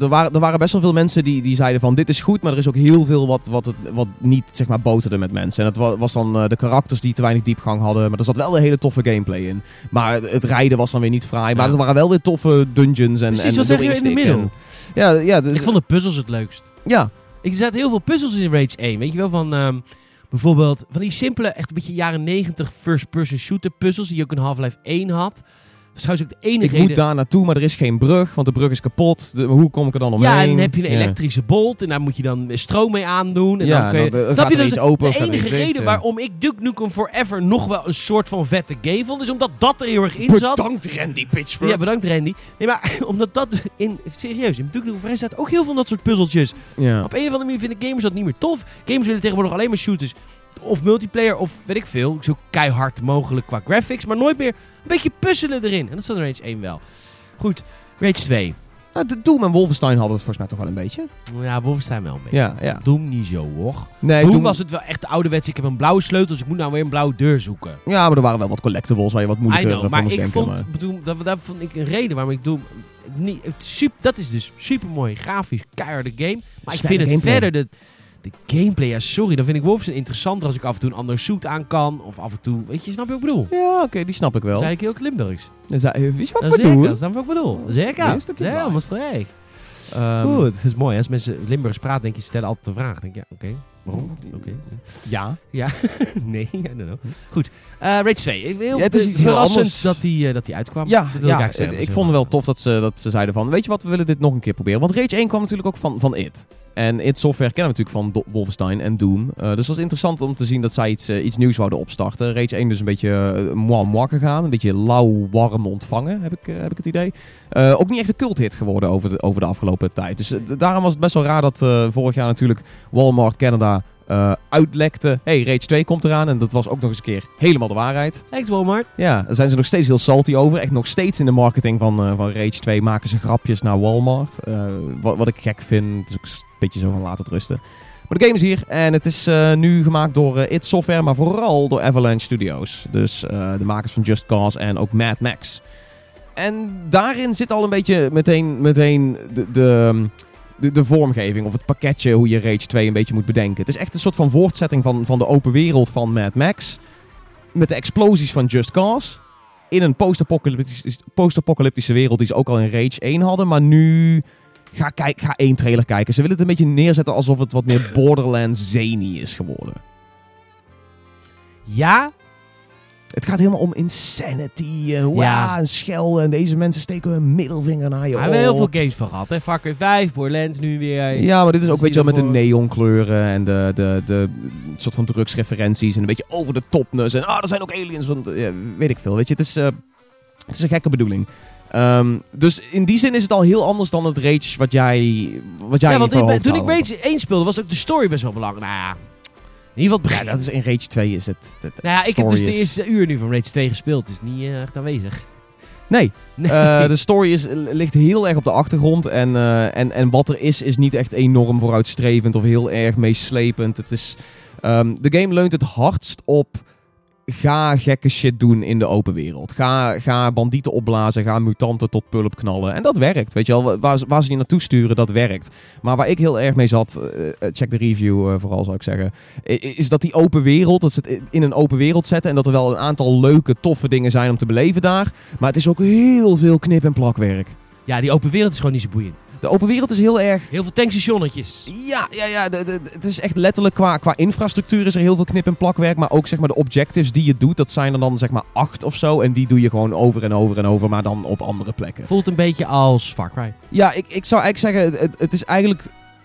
er waren, er waren best wel veel mensen die, die zeiden van, dit is goed, maar er is ook heel veel wat, wat, het, wat niet, zeg maar, boterde met mensen. En dat wa- was dan eh, de karakters die te weinig diepgang hadden, maar er zat wel een hele toffe gameplay in. Maar het rijden was dan weer niet fraai, maar Ja. er waren wel weer toffe dungeons en Precies, en wat zeg je in de insteken. middel? Ja, ja, dus- Ik vond de puzzels het leukst. ja, Ik er zaten heel veel puzzels in Rage 1. Weet je wel, van ehm, bijvoorbeeld van die simpele, echt een beetje jaren 90 first-person shooter puzzels die je ook in Half-Life 1 had. Dat is trouwens ook de enige ik reden... moet daar naartoe, maar er is geen brug, want de brug is kapot. De- hoe kom ik er dan omheen? Ja, en dan heb je een Ja. elektrische bolt en daar moet je dan stroom mee aandoen. En Ja, dan kun je... dan, eh, Snap gaat je, dus open de enige reden waarom ik Duke Nukem Forever nog wel een soort van vette game vond, is omdat dat er heel erg in zat. Bedankt Randy Pitchford. Ja, bedankt Randy. Nee, maar omdat dat in... Serieus, in Duke Nukem Forever staat ook heel veel van dat soort puzzeltjes. Ja. Op een of andere manier vinden gamers dat niet meer tof. Gamers willen tegenwoordig alleen maar shooters. Of multiplayer, of weet ik veel. Zo keihard mogelijk qua graphics. Maar nooit meer een beetje puzzelen erin. En dat zat in Rage 1 wel. Goed, Rage 2. Nou, de Doom en Wolfenstein hadden het volgens mij toch wel een beetje. Ja, Wolfenstein wel een beetje. Ja, ja. Doom niet zo, hoor. Nee, Toen Doom- was het wel echt ouderwets. Ik heb een blauwe sleutel, dus ik moet nou weer een blauwe deur zoeken. Ja, maar er waren wel wat collectibles waar je wat moeilijker know, van maar moest ik denken, vond, bedoel, dat, dat vond ik een reden waarom ik Doom... Niet, super, dat is dus super mooi, grafisch, keiharde game. Maar ik vind het verder, de, de gameplay, ja sorry, dan vind ik Wolfenstein interessanter als ik af en toe een ander suit aan kan. Of af en toe, weet je, snap je wat ik bedoel? Ja, oké, die snap ik wel. Zei ik heel Limburgs. Zei- eh, Weet je wat Dat ik ik, bedoel? dat snap je wat ik bedoel. Zeker. Ja, streek. Ehm, Goed, het is mooi. Als mensen Limburgs praten, denk je, ze stellen altijd een vraag. denk je, ja, oké. Waarom? Oké. Ja. nee, I don't know. Goed. Eh Rage 2. Heel, Ja, het is iets heel anders. dat die, eh, dat die uitkwam. Ja, Dat ik ja ik, Dat vond is het wel tof dat ze, dat ze zeiden van... Weet je wat, we willen dit nog een keer proberen. Want Rage 1 kwam natuurlijk ook van, van It. En It Software kennen we natuurlijk van Wolfenstein en Doom. Eh, dus het was interessant om te zien dat zij iets, eh, iets nieuws wouden opstarten. Rage 1 dus een beetje uh, moi moi gegaan. Een beetje lauw, warm ontvangen, heb ik, eh, heb ik het idee. Eh, ook niet echt een culthit geworden over de, over de afgelopen tijd. Dus eh, daarom was het best wel raar dat eh, vorig jaar natuurlijk Walmart Canada... eh, uitlekte, hey, Rage 2 komt eraan. En dat was ook nog eens een keer helemaal de waarheid. Thanks Walmart. Ja, daar zijn ze nog steeds heel salty over. Echt nog steeds in de marketing van, eh, van Rage 2 maken ze grapjes naar Walmart. Eh, wat, wat ik gek vind. Het is ook een beetje zo van laten het rusten. Maar de game is hier en het is nu gemaakt door eh, id Software, maar vooral door Avalanche Studios. Dus de makers van Just Cause en ook Mad Max. En daarin zit al een beetje meteen, meteen de, de, de, vormgeving of het pakketje hoe je Rage 2 een beetje moet bedenken. Het is echt een soort van voortzetting van, van de open wereld van Mad Max. Met de explosies van Just Cause. In een post-apocalyptisch- post-apocalyptische wereld die ze ook al in Rage 1 hadden. Maar nu ga, kijk, ga één trailer kijken. Ze willen het een beetje neerzetten alsof het wat meer Borderlands zany is geworden. Ja. Het gaat helemaal om insanity. En, wow, Ja. en schelden. En deze mensen steken hun middelvinger naar je We hebben heel veel games van gehad. Hè? Far Cry 5, Borderlands nu weer. Ja, maar dit is ook weet je wel, met de neonkleuren en de, de, de soort van drugsreferenties en een beetje over de topness. En ah, er zijn ook aliens, want, ja, weet ik veel. Weet je, het is, eh, het is een gekke bedoeling. Ehm, dus in die zin is het al heel anders dan het Rage wat jij, wat jij Ja, want ik ben- toen ik. Rage 1 speelde, was ook de story best wel belangrijk. Nou ja, in ieder geval het Ja, dat is in Rage 2 is het. het nou ja, ik heb dus de is- eerste uur nu van Rage 2 gespeeld. Dus niet eh, echt aanwezig. Nee, Nee. Eh, de story is, ligt heel erg op de achtergrond. En, eh, en, en wat er is, is niet echt enorm vooruitstrevend of heel erg meeslepend. Het is, ehm, de game leunt het hardst op. Ga gekke shit doen in de open wereld. Ga, ga bandieten opblazen. Ga mutanten tot pulp knallen. En dat werkt. Weet je wel, waar, waar ze je naartoe sturen, dat werkt. Maar waar ik heel erg mee zat, eh, eh, check de review eh, vooral zou ik zeggen. Is dat die open wereld, dat ze het in een open wereld zetten. En dat er wel een aantal leuke, toffe dingen zijn om te beleven daar. Maar het is ook heel veel knip- en plakwerk. Ja, die open wereld is gewoon niet zo boeiend. De open wereld is heel erg. Heel veel tankstationnetjes. Ja, ja, ja. de- de- de- het is echt letterlijk qua, qua infrastructuur is er heel veel knip- en plakwerk. Maar ook zeg maar de objectives die je doet, dat zijn er dan zeg maar acht of zo. En die doe je gewoon over en over en over, maar dan op andere plekken. Voelt een beetje als Far Cry. Ja, ik, ik zou eigenlijk zeggen, het, het is eigenlijk.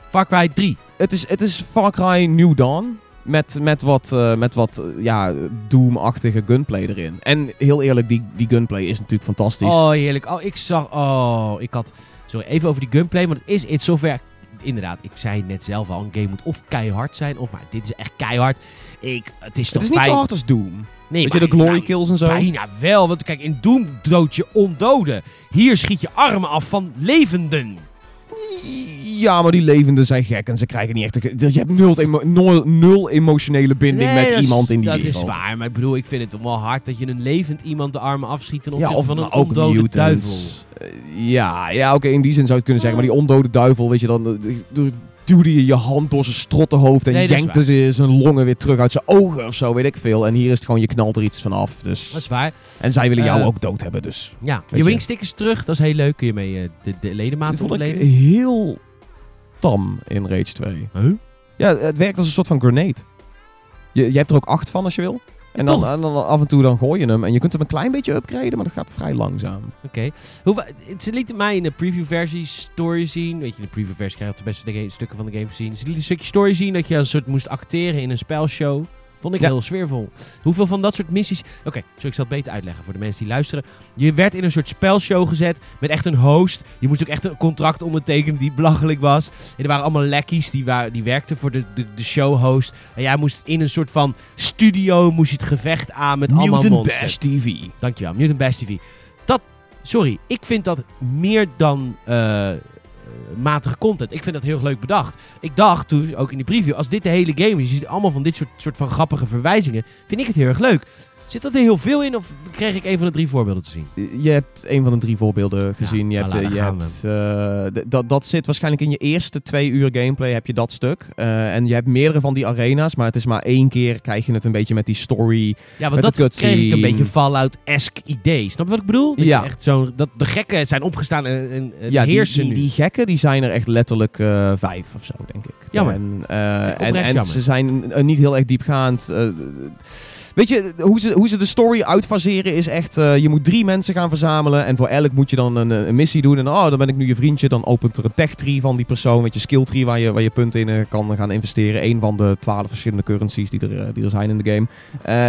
Far Cry 3. Het is, het is Far Cry New Dawn. Met, met wat, eh, met wat eh, ja, Doom-achtige gunplay erin. En heel eerlijk, die, die gunplay is natuurlijk fantastisch. Oh, heerlijk. Oh, ik zag... Oh, ik had... Sorry, even over die gunplay. Want het is iets zover... Inderdaad, ik zei net zelf al. Een game moet of keihard zijn. Of maar dit is echt keihard. Ik, het is het toch is niet zo hard als Doom. Nee, Weet je, de glory nou, kills en zo. Bijna wel. Want kijk, in Doom dood je ondoden. Hier schiet je armen af van levenden. Ja, maar die levenden zijn gek en ze krijgen niet echt... een- Je hebt nul, emo- nul, nul emotionele binding Nee, met dat is- iemand in die dat wereld. is waar. Maar ik bedoel, ik vind het toch wel hard dat je een levend iemand de armen afschiet ten Ja, opzichte of van een ook ondode mutants. duivel. Eh, ja, ja oké, in die zin zou je het kunnen zeggen. Maar die ondode duivel, weet je, dan eh, du- duwde je je hand door zijn strottenhoofd en Nee, dat jankte ze zijn longen weer terug uit zijn ogen of zo, weet ik veel. En hier is het gewoon, je knalt er iets van af. Dus. Dat is waar. En zij willen jou Eh, ook dood hebben, dus. Ja, je je. wingstick is terug. Dat is heel leuk. Kun je mee eh, de, de Dat ledematen vond ik ontleden. heel tam in Rage 2. Huh? Ja, het werkt als een soort van grenade. Je, je hebt er ook acht van als je wil. En dan, en dan af en toe dan gooi je hem. En je kunt hem een klein beetje upgraden, maar dat gaat vrij langzaam. Oké. Ze lieten mij in de preview-versie story zien. Weet je, in de preview-versie krijg je de beste de- stukken van de game zien. Ze lieten een stukje story zien dat je als een soort moest acteren in een spelshow. Vond ik Ja. heel sfeervol. Hoeveel van dat soort missies... Oké, zo ik zal het beter uitleggen voor de mensen die luisteren. Je werd in een soort spelshow gezet met echt een host. Je moest ook echt een contract ondertekenen die belachelijk was. En er waren allemaal lackeys die, waren, die werkten voor de, de, de showhost. En jij moest in een soort van studio moest je het gevecht aan met allemaal monsters. Bash TV. Dankjewel, Mutant Bash TV. Dat, sorry, ik vind dat meer dan eh, matige content. Ik vind dat heel leuk bedacht. Ik dacht toen, ook in die preview, als dit de hele game is, je ziet allemaal van dit soort, soort van grappige verwijzingen, vind ik het heel erg leuk. Zit dat er heel veel in of kreeg ik een van de drie voorbeelden te zien? Je hebt een van de drie voorbeelden gezien. je voilà, hebt, eh, je hebt, eh, dat, dat zit waarschijnlijk in je eerste twee uur gameplay heb je dat stuk. Eh, en je hebt meerdere van die arena's, maar het is maar één keer krijg je het een beetje met die story. Ja, want dat kreeg ik een beetje Fallout-esque idee. Snap je wat ik bedoel? Dat Ja. echt zo, dat de gekken zijn opgestaan en, en, en ja, die, heersen die, nu. die gekken die zijn er echt letterlijk vijf of zo, denk ik. Jammer. En, en, ze zijn niet heel erg diepgaand. Weet je, hoe ze, hoe ze de story uitfaseren is echt... eh, je moet drie mensen gaan verzamelen. En voor elk moet je dan een, een missie doen. En oh, dan ben ik nu je vriendje. Dan opent er een tech tree van die persoon. Met je skill tree waar je, waar je punten in eh, kan gaan investeren. Eén van de twaalf verschillende currencies die er, eh, die er zijn in de game.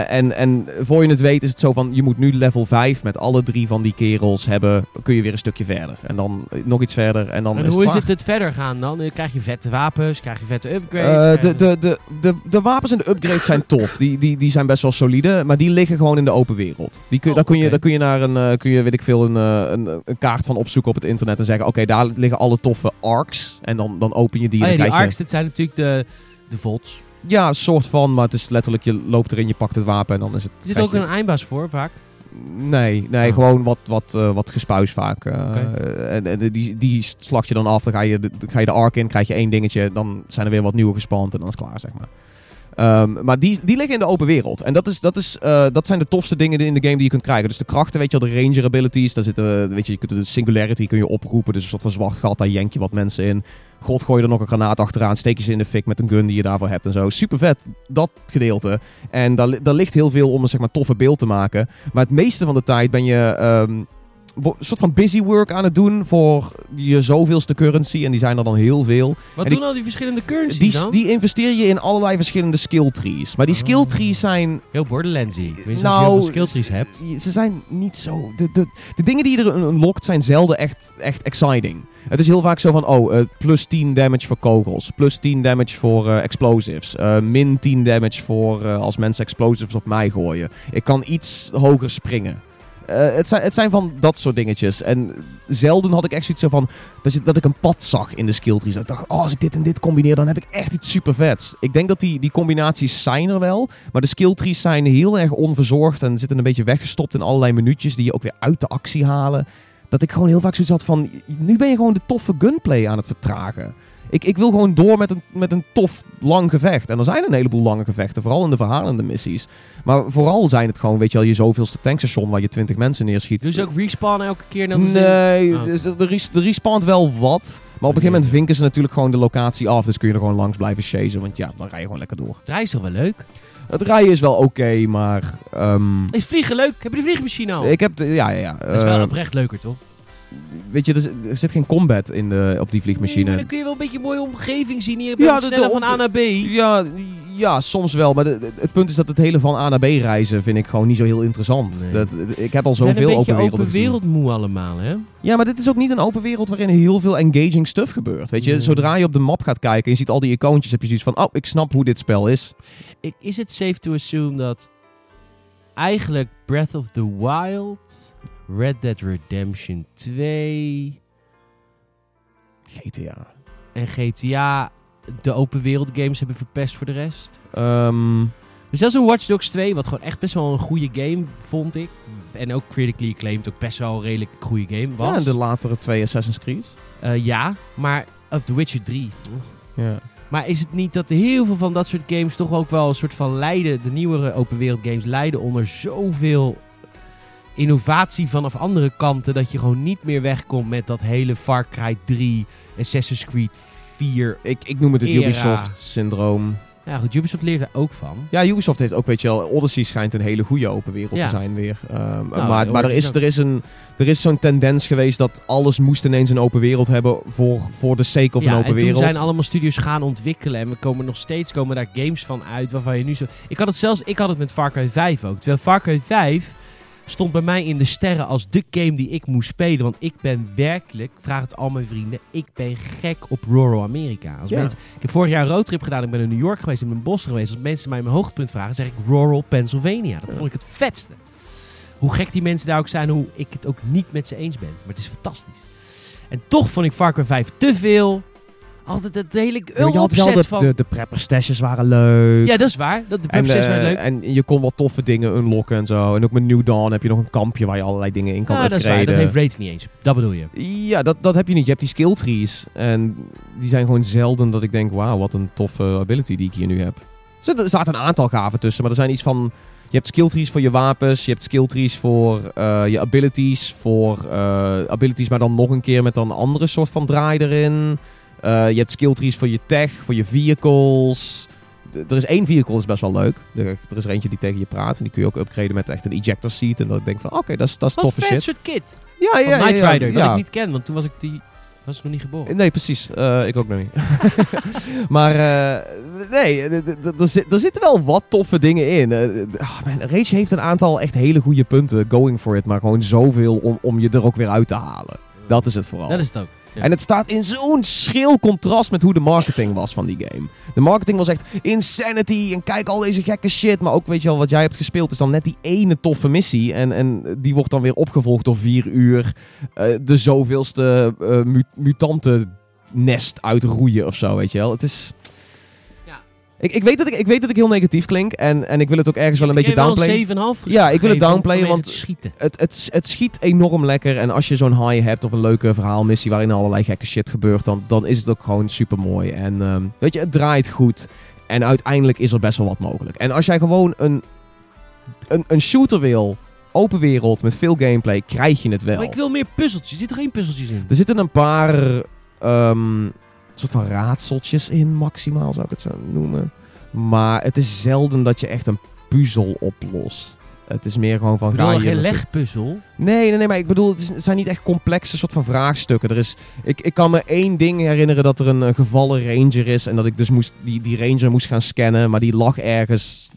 En, en voor je het weet is het zo van... Je moet nu level 5 met alle drie van die kerels hebben. Kun je weer een stukje verder. En dan nog iets verder. En dan en is hoe het is het het verder gaan dan? Krijg je vette wapens? Krijg je vette upgrades? de, de, de, de, de wapens en de upgrades zijn tof. Die, die, die zijn best wel solide. Maar die liggen gewoon in de open wereld. Die kun, Oh, daar, kun je, daar kun je naar een, eh, kun je, weet ik veel, een, eh, een, een kaart van opzoeken op het internet. En zeggen, oké, daar liggen alle toffe arcs. En dan, dan open je die. Oh en ja, die arcs, dat zijn natuurlijk de, de je, ja, soort van. Maar het is letterlijk, je loopt erin, je pakt het wapen en dan is het... Er zit ook je- een eindbaas voor, vaak. Nee, nee Ah. gewoon wat, wat, eh, wat gespuis vaak. en, en die, die je dan af, dan ga je, de, ga je de arc in, krijg je één dingetje. Dan zijn er weer wat nieuwe gespand en dan is het klaar, zeg maar. Ehm, maar die, die liggen in de open wereld. En dat, is, dat, is, eh, dat zijn de tofste dingen in de game die je kunt krijgen. Dus de krachten, weet je wel, de ranger abilities. Daar zitten, weet je, je kunt de singularity kun je oproepen. Dus een soort van zwart gat, daar jenk je wat mensen in. God, gooi je er nog een granaat achteraan. Steek je ze in de fik met een gun die je daarvoor hebt en zo. Super vet, dat gedeelte. En daar, daar ligt heel veel om een zeg maar, toffe beeld te maken. Maar het meeste van de tijd ben je... ehm, een soort van busy work aan het doen voor je zoveelste currency. En die zijn er dan heel veel. Wat En doen al die verschillende currencies Die, dan? die investeer je in allerlei verschillende skill trees. Maar die skill Oh. trees zijn Heel Borderlandsy. Tenminste, als nou, je heel veel skilltrees hebt. z- Ze zijn niet zo. De, de, de dingen die je er unlockt zijn zelden echt, echt exciting. Het is heel vaak zo van: oh, eh, plus 10 damage voor kogels. Plus 10 damage voor eh, explosives. eh, min 10 damage voor als mensen explosives op mij gooien. Ik kan iets hoger springen. Eh, het, zijn, het zijn van dat soort dingetjes. En zelden had ik echt zoiets zo van dat, je, dat ik een pad zag in de skill trees. Ik dacht, oh, als ik dit en dit combineer, dan heb ik echt iets super vets. Ik denk dat die, die combinaties zijn er wel. Maar de skill trees zijn heel erg onverzorgd en zitten een beetje weggestopt in allerlei minuutjes die je ook weer uit de actie halen. Dat ik gewoon heel vaak zoiets had van, nu ben je gewoon de toffe gunplay aan het vertragen. Ik, ik wil gewoon door met een, met een tof lang gevecht. En er zijn een heleboel lange gevechten, vooral in de verhalende missies. Maar vooral zijn het gewoon, weet je wel, je zoveelste tankstation waar je 20 mensen neerschiet. Ze ook respawn elke keer? in- Nee, Oh. dus er, res- respawnt wel wat. Maar op een gegeven moment vinken ze natuurlijk gewoon de locatie af. Dus kun je er gewoon langs blijven chasen. Want ja, dan rij je gewoon lekker door. Draai is toch wel leuk? Het rijden is wel oké, maar... ehm, Is vliegen leuk? Heb je de vliegmachine al? ik heb... de- ja, ja, ja. dat is wel eh, oprecht leuker, toch? Weet je, er, zit- geen combat in de, op die Nee, vliegmachine. maar dan kun je wel een beetje een mooie omgeving zien. Hier Ja, sneller de van A naar B. Ja, ja, soms wel. Maar de- de- het punt is dat het hele van A naar B reizen vind ik gewoon niet zo heel interessant. Nee. Dat, ik heb al zoveel een beetje open werelden open wereld moe allemaal, hè? Ja, maar dit is ook niet een open wereld waarin heel veel engaging stuff gebeurt. Weet je, Nee. zodra je op de map gaat kijken en je ziet al die icoontjes, heb je zoiets van, oh, ik snap hoe dit spel is. Ik, is het safe to assume dat eigenlijk Breath of the Wild, Red Dead Redemption 2 GTA. en GTA de open wereld games hebben verpest voor de rest? Ehm, Dus zelfs een Watch Dogs 2, wat gewoon echt best wel een goede game vond ik. En ook critically acclaimed ook best wel een redelijk goede game was. ja, en de latere twee Assassin's Creed. Eh, ja, maar of The Witcher 3. Ja. Maar is het niet dat heel veel van dat soort games toch ook wel een soort van lijden, de nieuwere open wereld games lijden onder zoveel innovatie vanaf andere kanten, dat je gewoon niet meer wegkomt met dat hele Far Cry 3, Assassin's Creed 4. Ik, ik noem het het. Ubisoft-syndroom. Ja goed, Ubisoft leert daar ook van. Ja, Ubisoft heeft ook, weet je wel, Odyssey schijnt een hele goede open wereld Ja. te zijn weer. Ehm, Nou, maar maar er, is, er is, een, er is zo'n tendens geweest dat alles moest ineens een open wereld hebben voor, voor de sake of ja, een open en toen wereld. zijn allemaal studios gaan ontwikkelen en we komen nog steeds komen daar games van uit waarvan je nu zo... Ik had het zelfs, ik had het met Far Cry 5 ook. Terwijl Far Cry 5 stond bij mij in de sterren als de game die ik moest spelen. Want ik ben werkelijk, vraag het al mijn vrienden, ik ben gek op rural Amerika. Als Ja. mensen, ik heb vorig jaar een roadtrip gedaan, ik ben in New York geweest, ik ben in Boston geweest. Als mensen mij mijn hoogtepunt vragen, zeg ik rural Pennsylvania. Dat Ja. vond ik het vetste. Hoe gek die mensen daar ook zijn, hoe ik het ook niet met ze eens ben. Maar het is fantastisch. En toch vond ik Far Cry 5 te veel. Altijd het hele Ja, je had wel de, van... de, de prepper stashes waren leuk. ja, dat is waar. Dat de En, proces eh, leuk. en je kon wat toffe dingen unlocken en zo. En ook met New Dawn heb je nog een kampje waar je allerlei dingen in kan Ja, dat is waar. Dat heeft Raids niet eens. Dat bedoel je. Ja, dat, dat heb je niet. Je hebt die skill trees. En die zijn gewoon zelden dat ik denk, wauw, wat een toffe ability die ik hier nu heb. Er Er staat een aantal gaven tussen, maar er zijn iets van... Je hebt skill trees voor je wapens, je hebt skill trees voor eh, je abilities, voor eh, abilities maar dan nog een keer met dan een andere soort van draai erin. Eh, je hebt skill trees voor je tech, voor je vehicles. Er is één vehicle, dat is best wel leuk. Er, er is er eentje die tegen je praat en die kun je ook upgraden met echt een ejector seat. En dat ik denk van, oké, dat is, dat is toffe shit. soort kit. Ja, ja, ja. Knight ja, Rider. Dat ik niet ken, want toen was ik, die, was ik nog niet geboren. Nee, precies. Eh, ik ook nog niet. maar eh, nee, er, zit, zitten wel wat toffe dingen in. Man, Rage heeft een aantal echt hele goede punten going for it. Maar gewoon zoveel om, om je er ook weer uit te halen. Dat is het vooral. Dat is het ook. En het staat in zo'n schril contrast met hoe de marketing was van die game. De marketing was echt insanity en kijk al deze gekke shit. Maar ook, weet je wel, wat jij hebt gespeeld is dan net die ene toffe missie. En, en die wordt dan weer opgevolgd door vier uur eh, de zoveelste eh mu mutantennest uitroeien of zo, weet je wel. Het is... Ik, ik, weet dat ik, ik weet dat ik heel negatief klink en, en ik wil het ook ergens wel een beetje downplayen. downplayen. 7,5 Ja, ik wil het downplayen, want- het schieten. Het, het, het schiet enorm lekker. En als je zo'n high hebt of een leuke verhaalmissie waarin allerlei gekke shit gebeurt, dan, dan is het ook gewoon super mooi. En ehm, weet je, het draait goed. En uiteindelijk is er best wel wat mogelijk. En als jij gewoon een, een, een shooter wil, open wereld met veel gameplay, krijg je het wel. Maar ik wil meer puzzeltjes. Zitten er geen puzzeltjes in? Er zitten een paar ehm, soort van raadseltjes in, maximaal zou ik het zo noemen. Maar het is zelden dat je echt een puzzel oplost. Het is meer gewoon van Ik bedoel, ga je... geen legpuzzel. Nee, nee, nee, maar ik bedoel, het, is, het zijn niet echt complexe soort van vraagstukken. Er is, ik, ik kan me één ding herinneren dat er een eh, gevallen ranger is. En dat ik dus moest, die, die ranger moest gaan scannen. Maar die lag ergens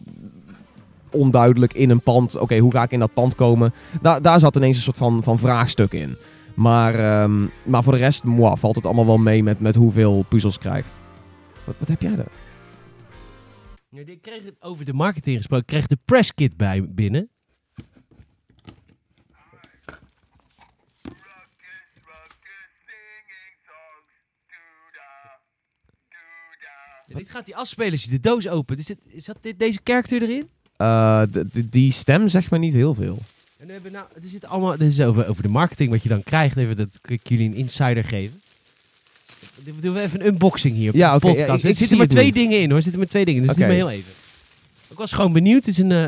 onduidelijk in een pand. Oké, hoe ga ik in dat pand komen? Daar daar zat ineens een soort van, van vraagstuk in. Maar, ehm, maar voor de rest moi, valt het allemaal wel mee met, met hoeveel puzzels krijgt. Wat, wat heb jij er? Ja, ik kreeg het over de marketing gesproken. Ik kreeg de presskit bij binnen. Ja, dit gaat hij afspelen als je de doos opent. Is, dit, is dat dit, deze karakter erin? Eh, die stem zegt me niet heel veel. We hebben nou, er zit allemaal, dit is over, over de marketing wat je dan krijgt. Even dat kan ik jullie een insider geven. We doen even een unboxing hier op Ja, de podcast. ja, ik- er ik zitten maar het twee niet. dingen in hoor. Er zitten maar twee dingen. Dus Oké. doe maar heel even. Ik was gewoon benieuwd. Het is een, eh,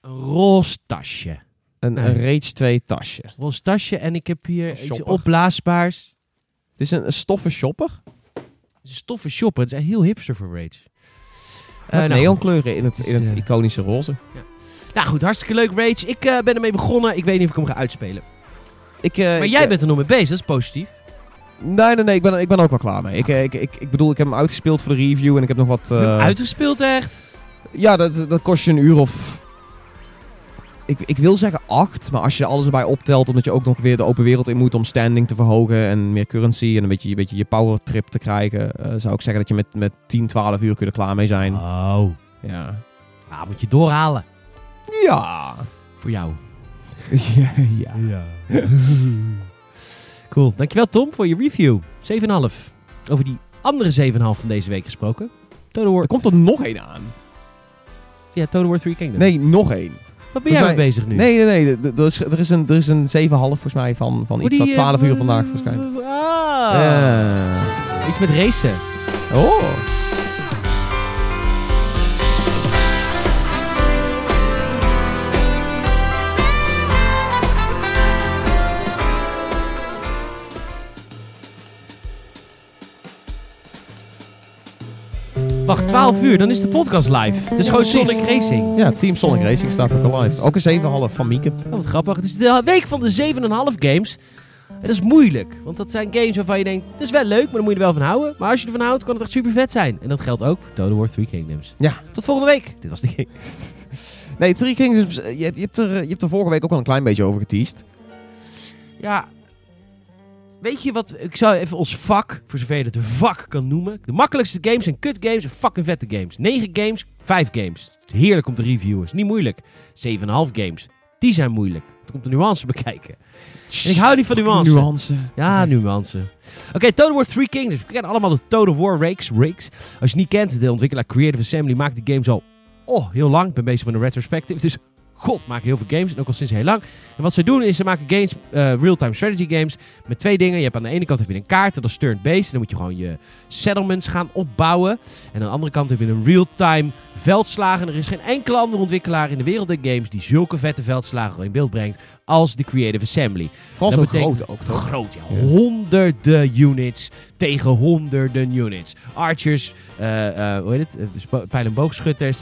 een roze tasje. Een, Nee. een Rage 2 tasje. Roze tasje en ik heb hier iets opblaasbaars. Dit is een, een stoffen shopper. Het is een stoffen shopper. Het is heel hipster voor Rage. Eh, Met nou, neonkleuren in het, Het in het eh, iconische roze. Nou goed, hartstikke leuk Rage. Ik eh, ben ermee begonnen. Ik weet niet of ik hem ga uitspelen. Ik, eh, Maar jij eh, bent er nog mee bezig. Dat is positief. Nee, nee, nee. Ik ben, ik ben ook wel klaar mee. Ik, ik, ik, ik bedoel, ik heb hem uitgespeeld voor de review en ik heb nog wat... Uitgespeeld echt. Ja, dat, dat kost je een uur of... Ik, ik wil zeggen acht, maar als je alles erbij optelt, omdat je ook nog weer de open wereld in moet om standing te verhogen en meer currency en een beetje, een beetje je power trip te krijgen, zou ik zeggen dat je met, met 10, 12 uur kun je er klaar mee zijn. Oh. Ja. Ah, moet je doorhalen. Ja. Voor jou. ja, ja. Ja. cool. Dankjewel Tom voor je review. 7,5. Over die andere 7,5 van deze week gesproken. Total War, Er komt er nog één aan. ja, Total War 3 Kingdoms. Nee, nog één. Wat ben jij mee bezig nu? Nee, nee, nee. Er is, er is een, er is een 7,5 volgens mij van, van iets die, wat eh, 12 uur voor- vandaag verschijnt. Ah. Ja. Iets met racen. Oh. Wacht, 12 uur, dan is de podcast live. Het is gewoon. Sonic Racing. Ja, Team Sonic Racing staat ook al live. Ook een 7,5 van Mieke. Oh, wat grappig. Het is de week van de 7,5 games. En dat is moeilijk. Want dat zijn games waarvan je denkt, het is wel leuk, maar dan moet je er wel van houden. Maar als je ervan houdt, kan het echt super vet zijn. En dat geldt ook voor Total War 3 Kingdoms. Ja. Tot volgende week. Dit was de game. Nee, Three Kings, is- je, hebt- je, hebt er, je hebt er vorige week ook al een klein beetje over geteased. Ja. Weet je wat? Ik zou even ons vak, voor zover je het een vak kan noemen. De makkelijkste games zijn kut games en fucking vette games. 9 games, 5 games. Heerlijk om te reviewen. Is niet moeilijk. 7,5 games. Die zijn moeilijk. Het komt de nuance bekijken. En ik hou niet van nuance. Nuance. Ja, nuance. Oké, Total War 3 Kingdoms. We kennen allemaal de Total War Rakes. Rakes. Als je het niet kent, de ontwikkelaar Creative Assembly maakt die games al oh, heel lang. Ik ben bezig met een retrospective. Dus god, maken heel veel games. En ook al sinds heel lang. En wat ze doen is, ze maken games, eh, real-time strategy games. Met twee dingen. Je hebt aan de ene kant heb je een kaart, dat is turn-based. En dan moet je gewoon je settlements gaan opbouwen. En aan de andere kant heb je een real-time veldslagen. En er is geen enkele andere ontwikkelaar in de wereld der games die zulke vette veldslagen in beeld brengt als de Creative Assembly. Vooral Dat zo betekent- groot ook, toch? Groot, ja. Honderden units tegen honderden units. Archers, eh, hoe heet het? Dus pijl- en boogschutters,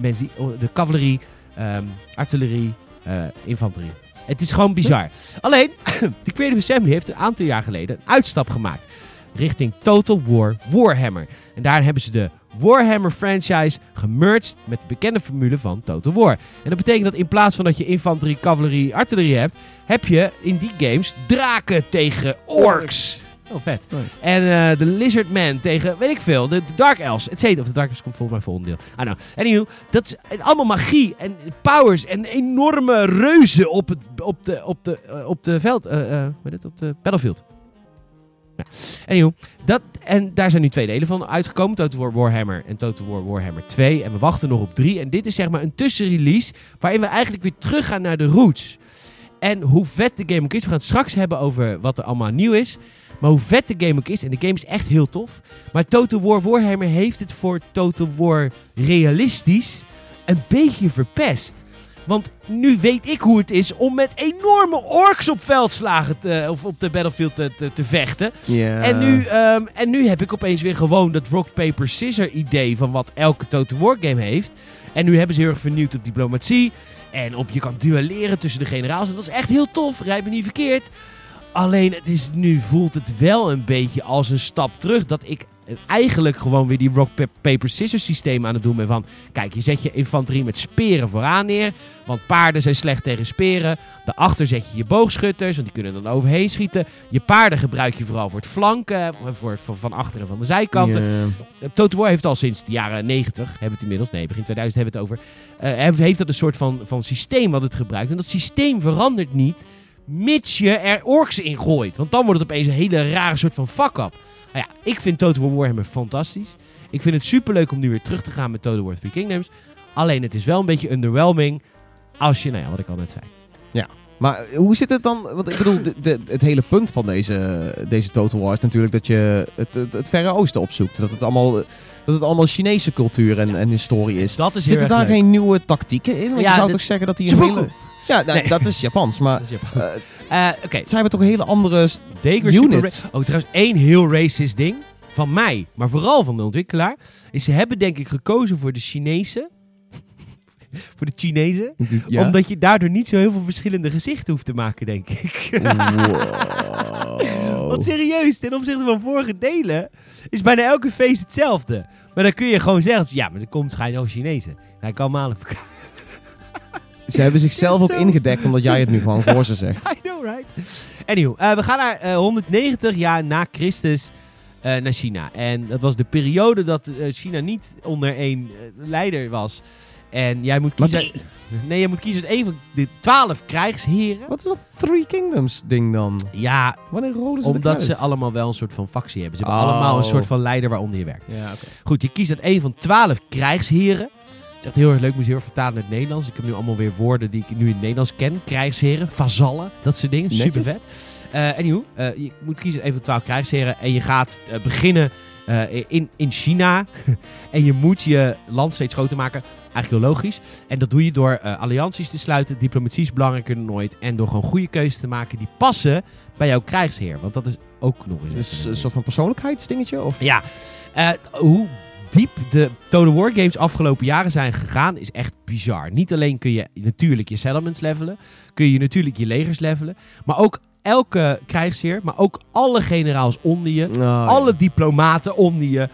mensen die, oh, de cavalerie, ehm, artillerie, eh, infanterie. Het is gewoon bizar. Alleen, de Creative Assembly heeft een aantal jaar geleden een uitstap gemaakt richting Total War Warhammer. En daar hebben ze de Warhammer franchise gemerged met de bekende formule van Total War. En dat betekent dat in plaats van dat je infanterie, cavalerie, artillerie hebt, heb je in die games draken tegen orks. Oh, vet. Nice. En eh, de Lizardman tegen, weet ik veel, de, de Dark Elves, et cetera. Of de Dark Elves komt volgens mij volgende deel. Don't know. Anywho, dat is allemaal magie en powers en enorme reuzen op, het, op, de, op, de, eh, op de veld, eh eh, hoe heet het, op de battlefield. Ja. Anywho, dat, en daar zijn nu twee delen van uitgekomen. Total War Warhammer en Total War Warhammer 2. En we wachten nog op 3. En dit is zeg maar een tussenrelease waarin we eigenlijk weer teruggaan naar de roots. En hoe vet de game ook is. We gaan het straks hebben over wat er allemaal nieuw is. Maar hoe vet de game ook is, en de game is echt heel tof. Maar Total War Warhammer heeft het voor Total War realistisch een beetje verpest. Want nu weet ik hoe het is om met enorme orks op veldslagen te, of op de battlefield te, te, te vechten. En, nu, ehm, en nu heb ik opeens weer gewoon dat rock, paper, scissor idee van wat elke Total War game heeft. En nu hebben ze heel erg vernieuwd op diplomatie. En op je kan duelleren tussen de generaals. En dat is echt heel tof, rijp me niet verkeerd. Alleen het is, nu voelt het wel een beetje als een stap terug. Dat ik eigenlijk gewoon weer die rock, pa- paper, scissors systeem aan het doen ben. Van, kijk, je zet je infanterie met speren vooraan neer. Want paarden zijn slecht tegen speren. Daarachter zet je je boogschutters, want die kunnen dan overheen schieten. Je paarden gebruik je vooral voor het flanken. Voor het van, van achter en van de zijkanten. Uh, Total War heeft al sinds de jaren 90, hebben we het inmiddels, nee, begin 2000 hebben we het over. eh, heeft- heeft dat een soort van, van systeem wat het gebruikt. En dat systeem verandert niet, mits je er orks in gooit. Want dan wordt het opeens een hele rare soort van fuck-up. Nou ja, ik vind Total War Warhammer fantastisch. Ik vind het superleuk om nu weer terug te gaan met Total War Three Kingdoms. Alleen het is wel een beetje underwhelming als je, nou ja, wat ik al net zei. Maar eh, hoe zit het dan? Want ik bedoel, de, de- het hele punt van deze, deze Total War is natuurlijk dat je het, het, het Verre Oosten opzoekt. Dat het allemaal, dat het allemaal Chinese cultuur en, en historie is. Dat is Zitten daar leuk. geen nieuwe tactieken in? Want Ja, je zou toch zeggen dat die een hele... Ja, nou, Nee. dat is Japans, maar Dat is eh, Eh, Oké, zij hebben toch een hele andere... Units. Oh, trouwens, één heel racist ding. Van mij, maar vooral van de ontwikkelaar. Is ze hebben denk ik gekozen voor de Chinezen. voor de Chinezen. Ja? Omdat je daardoor niet zo heel veel verschillende gezichten hoeft te maken, denk ik. Wow. Want serieus, ten opzichte van vorige delen is bijna elke feest hetzelfde. Maar dan kun je gewoon zeggen, ja, maar er komt schijnlijk ook Chinezen. Hij kan malen op elkaar. Ze hebben zichzelf ook ingedekt omdat jij het nu gewoon voor ze zegt. I know, right? Anyhow, eh, we gaan naar eh, 190 jaar na Christus eh, naar China. En dat was de periode dat eh, China niet onder één eh, leider was. En jij moet kiezen... Nee, je moet kiezen uit één van de twaalf krijgsheren. Wat is dat Three Kingdoms ding dan? Ja, Wanneer rollen ze omdat ze allemaal wel een soort van factie hebben. Ze hebben Oh. allemaal een soort van leider waaronder je werkt. Ja. Goed, je kiest uit één van twaalf krijgsheren. Is echt heel erg leuk, moet ze heel erg vertalen naar het Nederlands. Ik heb nu allemaal weer woorden die ik nu in het Nederlands ken. Krijgsheren, vazallen, dat soort dingen. Super vet. Eh anyhow, eh, je moet kiezen van twaalf krijgsheren. En je gaat eh, beginnen in, in China. en je moet je land steeds groter maken. Eigenlijk heel logisch. En dat doe je door allianties te sluiten. Diplomatie is belangrijker dan ooit. En door gewoon goede keuzes te maken die passen bij jouw krijgsheer. Want dat is ook nog eens... Dus even een soort van persoonlijkheidsdingetje? Of? ja, hoe diep de Total War games afgelopen jaren zijn gegaan, is echt bizar. Niet alleen kun je natuurlijk je settlements levelen, kun je natuurlijk je legers levelen, maar ook elke krijgsheer, maar ook alle generaals onder je, Oh, alle diplomaten onder je,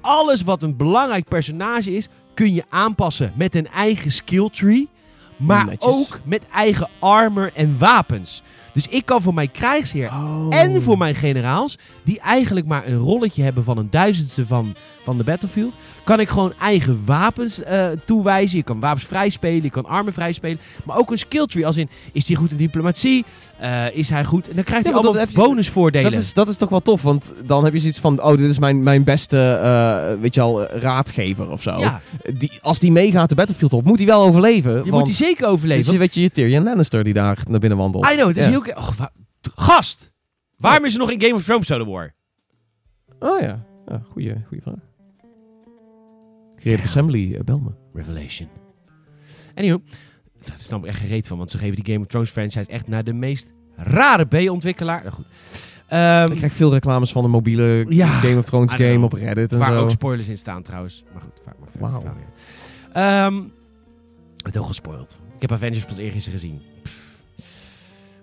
alles wat een belangrijk personage is, kun je aanpassen met een eigen skill tree, maar Netjes. ook met eigen armor en wapens. Dus ik kan voor mijn krijgsheer Oh. en voor mijn generaals, die eigenlijk maar een rolletje hebben van een duizendste van, van de battlefield, kan ik gewoon eigen wapens eh, toewijzen. Je kan wapens vrij spelen, je kan armen vrij spelen. Maar ook een skill tree, als in, is hij goed in diplomatie? Eh, is hij goed? En dan krijgt Ja, hij allemaal je- bonusvoordelen. Dat is, dat is toch wel tof, want dan heb je zoiets van, oh, dit is mijn, mijn beste, eh, weet je al, raadgever of zo. ja, Die, als die meegaat de battlefield op, moet hij wel overleven. je want moet die zeker overleven. is, weet je, je Tyrion Lannister die daar naar binnen wandelt. I know, het is Ja. heel... Oh, wa- gast! Waarom is er nog in Game of Thrones Total War? Oh ja, ja goeie vraag. Creative Assembly, eh, bel me. Revelation. Anyhow, dat snap ik echt gereed van, want ze geven die Game of Thrones franchise echt naar de meest rare B-ontwikkelaar. Nou goed. Ehm, Ik krijg veel reclames van de mobiele Ja, Game of Thrones know. game op Reddit en waar zo. ook spoilers in staan trouwens. Maar goed, vaak maar ja. Ehm, het heel gespoild. Ik heb Avengers pas eergisteren gezien. Pff,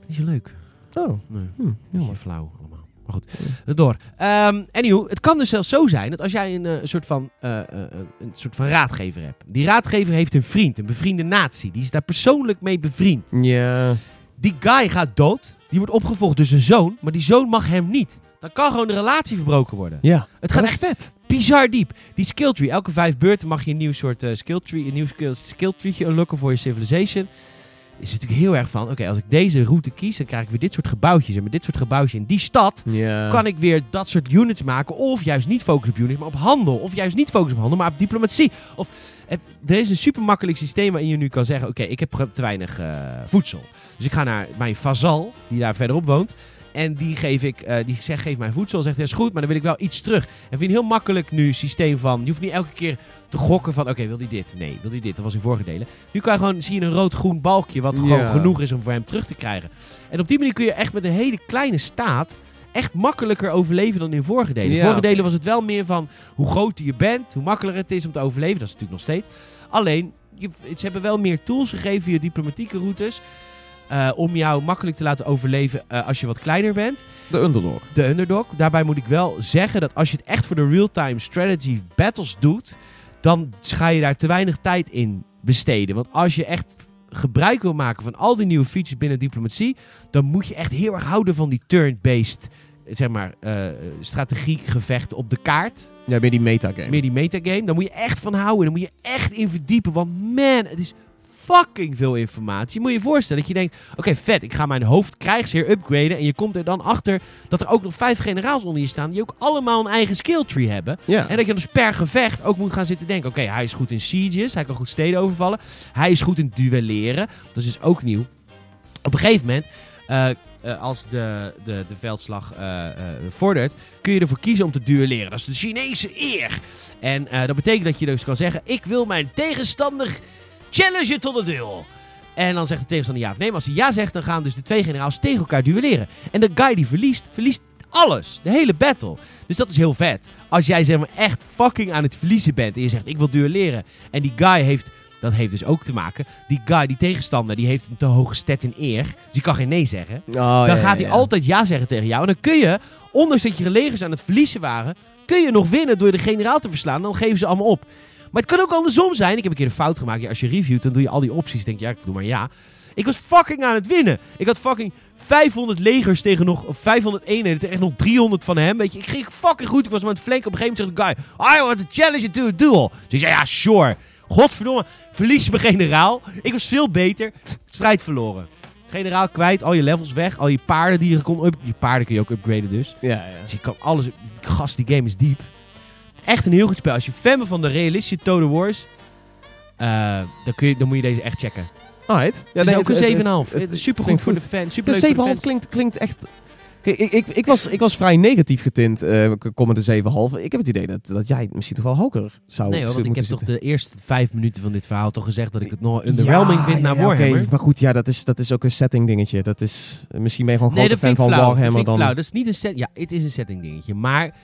niet zo leuk. Oh, Nee. hm, jammer. flauw allemaal. Maar goed, door. Anyhow, het kan dus zelfs zo zijn dat als jij een, eh, soort van, eh, eh, een soort van raadgever hebt. Die raadgever heeft een vriend, een bevriende natie. Die is daar persoonlijk mee bevriend. Ja. Die guy gaat dood. Die wordt opgevolgd door zijn zoon. Maar die zoon mag hem niet. Dan kan gewoon de relatie verbroken worden. Ja. Het gaat echt vet. bizar diep. Die skill tree. Elke vijf beurten mag je een nieuw soort eh, skill tree, een nieuw skill, skill treetje unlocken voor je civilization. Is natuurlijk heel erg van, oké, als ik deze route kies, dan krijg ik weer dit soort gebouwtjes. En met dit soort gebouwtjes in die stad kan ik weer dat soort units maken. Of juist niet focussen op units, maar op handel. Of juist niet focussen op handel, maar op diplomatie. Of, het- er is een super makkelijk systeem waarin je nu kan zeggen... Oké, ik heb te weinig eh, voedsel. Dus ik ga naar mijn vazal, die daar verderop woont. En die geef ik, eh, die zegt, geef mij voedsel. Zegt, dat is goed, maar dan wil ik wel iets terug. En vind je heel makkelijk nu systeem van, je hoeft niet elke keer te gokken van, oké, wil die dit? Nee, wil die dit? Dat was in vorige delen. Nu kan je gewoon, zie je een rood-groen balkje, wat gewoon Ja. genoeg is om voor hem terug te krijgen. En op die manier kun je echt met een hele kleine staat echt makkelijker overleven dan in vorige delen. In Ja. vorige delen was het wel meer van hoe groter je bent, hoe makkelijker het is om te overleven. Dat is natuurlijk nog steeds. Alleen, je, ze hebben wel meer tools gegeven via diplomatieke routes. Eh, om jou makkelijk te laten overleven eh, als je wat kleiner bent. De underdog. De underdog. Daarbij moet ik wel zeggen dat als je het echt voor de real-time strategy battles doet, dan ga je daar te weinig tijd in besteden. Want als je echt gebruik wil maken van al die nieuwe features binnen diplomatie, dan moet je echt heel erg houden van die turn-based, zeg maar, eh strategiegevechten op de kaart. Ja, meer die metagame. Meer die metagame. Daar moet je echt van houden. Daar moet je echt in verdiepen. Want man, het is fucking veel informatie. Moet je je voorstellen dat je denkt... Oké, vet, ik ga mijn hoofdkrijgsheer upgraden. En je komt er dan achter dat er ook nog vijf generaals onder je staan... die ook allemaal een eigen skill tree hebben. Ja. En dat je dus per gevecht ook moet gaan zitten denken... Oké, hij is goed in sieges. Hij kan goed steden overvallen. Hij is goed in duelleren. Dat is dus ook nieuw. Op een gegeven moment... eh, eh, als de, de, de veldslag eh, vordert, kun je ervoor kiezen om te duelleren. Dat is de Chinese eer. En dat betekent dat je dus kan zeggen: Ik wil mijn tegenstander challengen tot een duel. En dan zegt de tegenstander ja of nee. Maar als hij ja zegt, dan gaan dus de twee generaals tegen elkaar duelleren. En de guy die verliest, verliest alles. De hele battle. Dus dat is heel vet. Als jij zeg maar echt fucking aan het verliezen bent en je zegt ik wil duelleren. En die guy heeft, dat heeft dus ook te maken. Die guy, die tegenstander, die heeft een te hoge stat in eer. Dus die kan geen nee zeggen. Oh, dan ja, gaat hij ja. altijd ja zeggen tegen jou. En dan kun je, ondanks dat je legers aan het verliezen waren, kun je nog winnen door de generaal te verslaan. Dan geven ze allemaal op. Maar het kan ook andersom zijn. Ik heb een keer een fout gemaakt. Ja, als je reviewt, dan doe je al die opties. denk je, ja, ik doe maar ja. Ik was fucking aan het winnen. Ik had fucking 500 legers tegen nog, of 500 eenheden tegen nog 300 van hem. Weet je, ik ging fucking goed. Ik was hem aan het flanken. Op een gegeven moment zegt de guy, I want to challenge you to a duel. Dus ik zei, ja, sure. Godverdomme, verlies mijn generaal. Ik was veel beter. Strijd verloren. Generaal kwijt, al je levels weg, al je paarden die je kon up... Je paarden kun je ook upgraden dus. Ja, ja. Dus je kan alles... Gast, die game is diep. Echt een heel goed spel. Als je fan bent van de realistische Total Wars... eh, dan, kun je, dan moet je deze echt checken. Alright. Ja, Ja, ook een 7,5. het- is supergoed voor de goed. fans. Ja, Superleuk voor de 7,5 fans. klinkt, klinkt echt... Kijk, ik, ik, ik, was, ik was vrij negatief getint, eh kom met de 7,5. Ik heb het idee dat, dat jij misschien toch wel hoger zou Nee hoor, want ik heb toch de eerste vijf minuten van dit verhaal toch gezegd dat ik het nog underwhelming vind naar ja, Warhammer. maar goed, ja, dat is, dat is ook een setting dingetje. Dat is, misschien ben je gewoon grote fan van flauw. Dat Warhammer vind ik dan... flauw. Dat is niet een set. Ja, het is een setting dingetje. Maar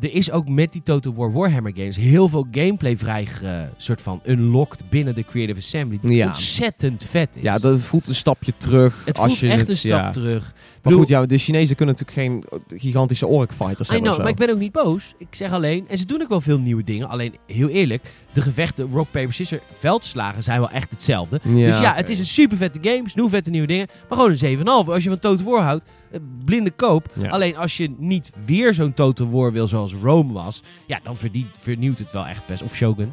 er is ook met die Total War Warhammer games heel veel gameplay vrij soort van unlocked binnen de Creative Assembly. Die Ja. ontzettend vet is. Ja, dat voelt een stapje terug. het als voelt je echt het- een stap ja. terug. Maar bedoel- goed, ja, de Chinezen kunnen natuurlijk geen gigantische orc fighters zo. maar ik ben ook niet boos. Ik zeg alleen, en ze doen ook wel veel nieuwe dingen. Alleen, heel eerlijk, de gevechten rock, paper, scissors, veldslagen zijn wel echt hetzelfde. dus ja, het is een super vette game, snoe vette nieuwe dingen. Maar gewoon een 7,5. Als je van Total War houdt, blinde koop. Ja. Alleen als je niet weer zo'n Total War wil zoals Rome was, ja, dan verdient, vernieuwt het wel echt best. Of Shogun,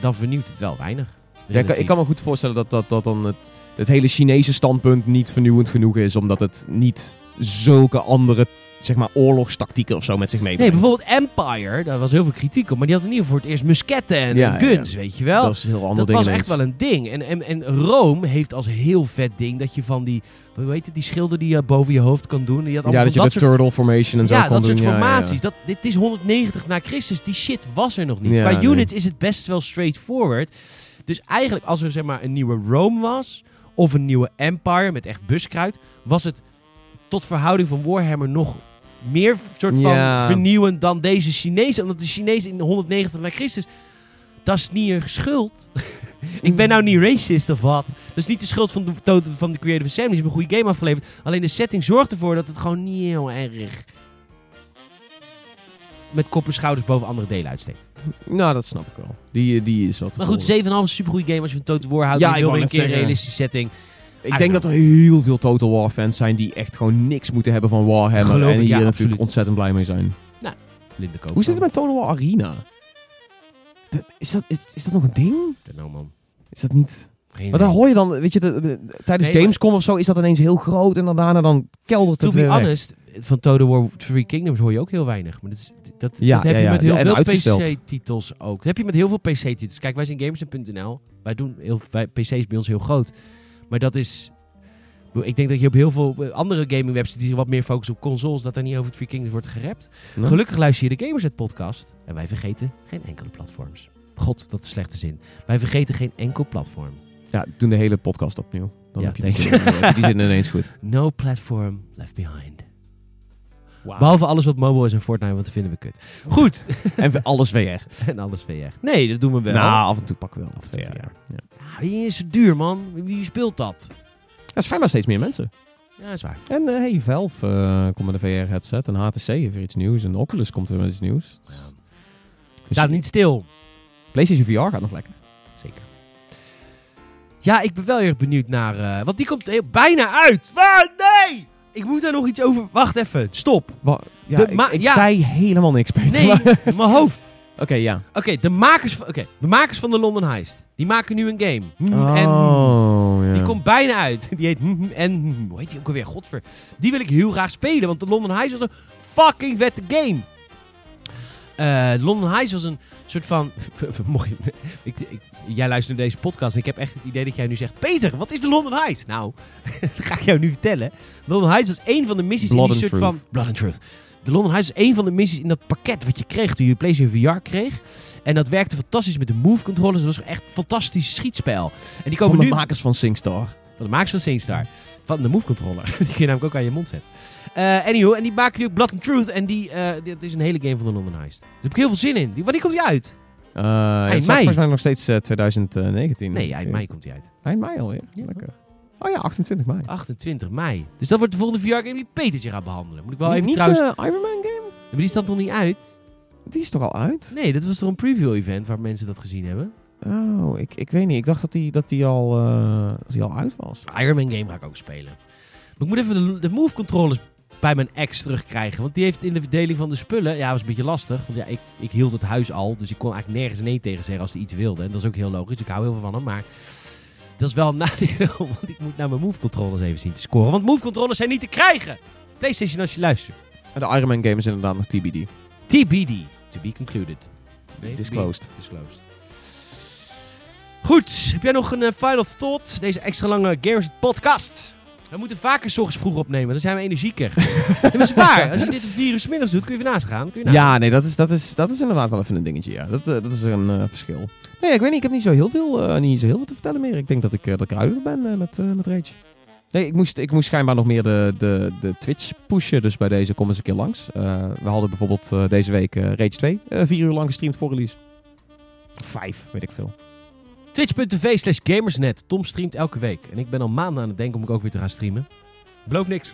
dan vernieuwt het wel weinig. Ja, ik, kan- ik kan me goed voorstellen dat, dat, dat dan het, het hele Chinese standpunt niet vernieuwend genoeg is. Omdat het niet zulke andere, zeg maar, oorlogstactieken of zo met zich Nee, meebrengt. bijvoorbeeld Empire, daar was heel veel kritiek op. Maar die had in ieder geval voor het eerst musketten en, Ja, en ja, guns, weet je wel. dat is een heel ander Dat ding was echt wel een ding. En, en, en Rome heeft als heel vet ding dat je van die, hoe heet het, die schilder die je boven je hoofd kan doen. Die had Ja, dat je van de soort turtle formation en zo kan dat soort doen. Ja, ja, ja. formaties. Dat, dit is 190 na Christus. Die shit was er nog niet. Nee. units is het best wel straightforward. Dus eigenlijk als er zeg maar een nieuwe Rome was... of een nieuwe Empire met echt buskruid... was het tot verhouding van Warhammer nog meer soort van Ja. vernieuwend dan deze Chinezen. Omdat de Chinezen in 190 na Christus... Dat is niet je schuld. ik ben nou niet racist of wat. Dat is niet de schuld van de, van de Creative Assembly. Ze hebben een goede game afgeleverd. Alleen de setting zorgt ervoor dat het gewoon niet heel erg... met kop en schouders boven andere delen uitsteekt. Nou, dat snap ik wel. Die, die is wat. Maar goed, 7,5 is een supergoeie game als je van Total War houdt. Ja, ik je wil een keer een realistische setting. Ik denk dat er heel veel Total War fans zijn die echt gewoon niks moeten hebben van Warhammer. Geloof en hier natuurlijk ontzettend blij mee zijn. Blinde koop. Hoe zit het met Total War Arena? Dat- is, dat, is, is dat nog een ding? Nou man. Is dat niet... Geen Want daar hoor je dan, weet je, de- de- tijdens Nee, maar- Gamescom of zo is dat ineens heel groot en dan daarna dan keldert To het be weer honest, van Total War Three Kingdoms hoor je ook heel weinig. Maar dat, is, dat, Ja, dat heb ja, je met heel veel. PC-titels ook. Dat heb je met heel veel PC-titels. Kijk, wij zijn gamers.nl. Wij doen heel, wij, PC is bij ons heel groot. Maar dat is Ik denk dat je op heel veel andere gaming websites die zich wat meer focussen op consoles, dat er niet over het Kingdoms wordt gerept. Gelukkig luister je de Gamersnet podcast en wij vergeten geen enkele platforms. God, dat is slechte zin. Wij vergeten geen enkel platform. Ja, doen de hele podcast opnieuw. Dan Ja, heb je die thanks. zin, heb je die zin ineens goed. No platform left behind. Behalve alles wat mobile is en Fortnite, want dat vinden we kut. Goed. En alles VR. en alles VR. Nee, dat doen we wel. Nou, af en toe pakken we wel Af wat en toe VR. VR. Ja. Ah, wie is zo duur, man? Wie speelt dat? Ja, schijnbaar steeds meer mensen. Ja, dat is waar. En eh, hey, Valve eh, komt met een VR-headset. En HTC heeft weer iets nieuws. En Oculus komt weer met iets nieuws. Het staat niet stil. PlayStation VR gaat nog lekker. Zeker. Ja, ik ben wel erg benieuwd naar... eh, want die komt heel, bijna uit. Waar? Nee! Ik moet daar nog iets over... Wacht even. Stop. Wa- ja, De ik, ma- ik ja. zei helemaal niks, Peter. Nee, mijn hoofd. Oké, ja. Oké, de, makers van- oké, de makers van de London Heist. Die maken nu een game. Hmm, En, Oh, ja. Die komt bijna uit. Die heet hmm, en hmm, hoe heet die ook alweer? Godver. Die wil ik heel graag spelen, want de London Heist was een fucking vette game. Eh London Heist was een soort van. Mocht je, ik, ik- jij luistert naar deze podcast en ik heb echt het idee dat jij nu zegt: Peter, wat is de London Heist? Nou, dat ga ik jou nu vertellen. London Heist was een van de missies Blood in die soort van. Blood and Truth. De London Heist was een van de missies in dat pakket wat je kreeg toen je PlayStation VR kreeg. En dat werkte fantastisch met de move controllers. Dat was echt een fantastisch schietspel. En die komen Van de nu makers van SingStar. Van de makers van SingStar. Van de Move Controller. Die kun je namelijk ook aan je mond zetten. Eh anyhow, en die maken nu ook Blood and Truth. En die, eh dit is een hele game van de London Heist. Daar heb ik heel veel zin in. Die, wanneer komt die uit? Eh het mei. staat volgens mij nog steeds eh, 2019. Nee, eind mei komt die uit. Eind mei alweer. Ja. Lekker. Oh ja, 28 mei. 28 mei. Dus dat wordt de volgende VR-game die Petertje gaat behandelen. Moet ik wel even niet trouwens... eh, Iron Man game? maar die staat nog niet uit? Die is toch al uit? Nee, dat was toch een preview-event waar mensen dat gezien hebben? Oh, ik, ik weet niet. Ik dacht dat die, dat die, al, eh, dat die al uit was. Iron Man game ga ik ook spelen. Maar ik moet even de, de Move Controllers bij mijn ex terugkrijgen. Want die heeft in de verdeling van de spullen... Ja, was een beetje lastig. Want ja, ik, ik hield het huis al. Dus ik kon eigenlijk nergens nee tegen zeggen als hij iets wilde. En dat is ook heel logisch. Ik hou heel veel van hem. Maar dat is wel een nadeel. Want ik moet naar mijn Move Controllers even zien te scoren. Want Move Controllers zijn niet te krijgen. PlayStation als je luistert. En de Iron Man game is inderdaad nog TBD. TBD. To be concluded. Nee, Disclosed. disclosed. Goed, heb jij nog een eh, final thought? Deze extra lange Gamers podcast. We moeten vaker 's ochtends vroeg opnemen, dan zijn we energieker. dat is waar. Als je dit vier uur 's middags doet, kun je naast gaan. Kun je. Ja, nee, dat is, dat, is, dat is inderdaad wel even een dingetje. Ja. Dat, eh, dat is een eh, verschil. Nee, ik weet niet. Ik heb niet zo heel veel, niet zo heel veel te vertellen meer. Ik denk dat ik, dat ik eruit ben met, met Rage. Nee, ik moest, ik moest schijnbaar nog meer de, de, de Twitch pushen. Dus bij deze kom eens een keer langs. We hadden bijvoorbeeld deze week Rage 2. eh, vier uur lang gestreamd voor release. Vijf, weet ik veel. Twitch.tv slash gamersnet. Tom streamt elke week. En ik ben al maanden aan het denken om ik ook weer te gaan streamen. Beloof niks.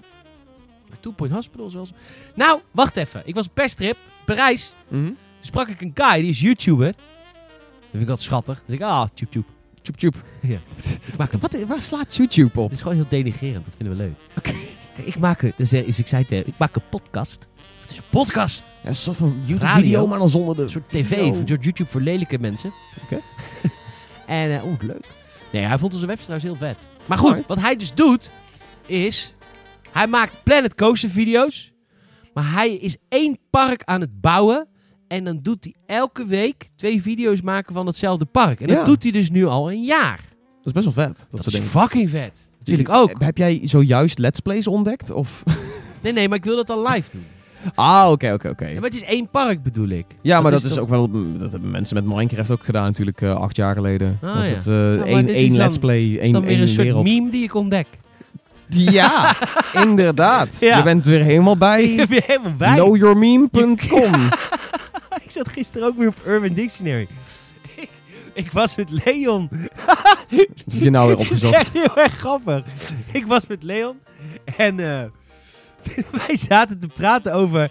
Maar Two Point Hospital is wel zo... Nou, wacht even. Ik was op perstrip, Parijs. Toen sprak ik een guy, die is YouTuber. Dat vind ik altijd schattig. Dus ik, ah, tjoep tjoep. Tjoep tjoep. Ja. Maak Wat, waar slaat YouTube op? Het is gewoon heel denigrerend, dat vinden we leuk. Kijk, ik maak een, dus, is, ik zei tegen, ik maak een podcast. Het is een podcast. Ja, een soort van. YouTube-video, maar dan zonder de... Een soort tv, een soort YouTube voor lelijke mensen. Oké. en, oeh, leuk. Nee, hij vond onze website trouwens heel vet. Maar goed, wat hij dus doet, is... Hij maakt Planet Coaster video's. Maar hij is één park aan het bouwen. En dan doet hij elke week twee video's maken van hetzelfde park. En dat doet hij dus nu al een jaar. Dat is best wel vet. Dat, is fucking vet. Dat wil ik ook. Heb jij zojuist Let's Plays ontdekt? Of... Nee, nee, maar ik wil dat dan live doen. Ah, oké, oké, oké. Ja, maar het is één park bedoel ik. Ja, maar dat is toch- ook wel... Dat hebben mensen met Minecraft ook gedaan natuurlijk eh, acht jaar geleden. Ah, was ja. het eh, maar één, dit één is dan- Let's Play, Het is één, dan weer één een soort wereld. meme die ik ontdek. Ja, inderdaad. Ja. Je bent weer helemaal Ik bij heb je helemaal bij. knowyourmeme.com. Ik zat gisteren ook weer op Urban Dictionary. Ik, ik was met Leon. Heb je nou weer Dit is opgezocht? echt heel erg grappig. Ik was met Leon en eh, wij zaten te praten over...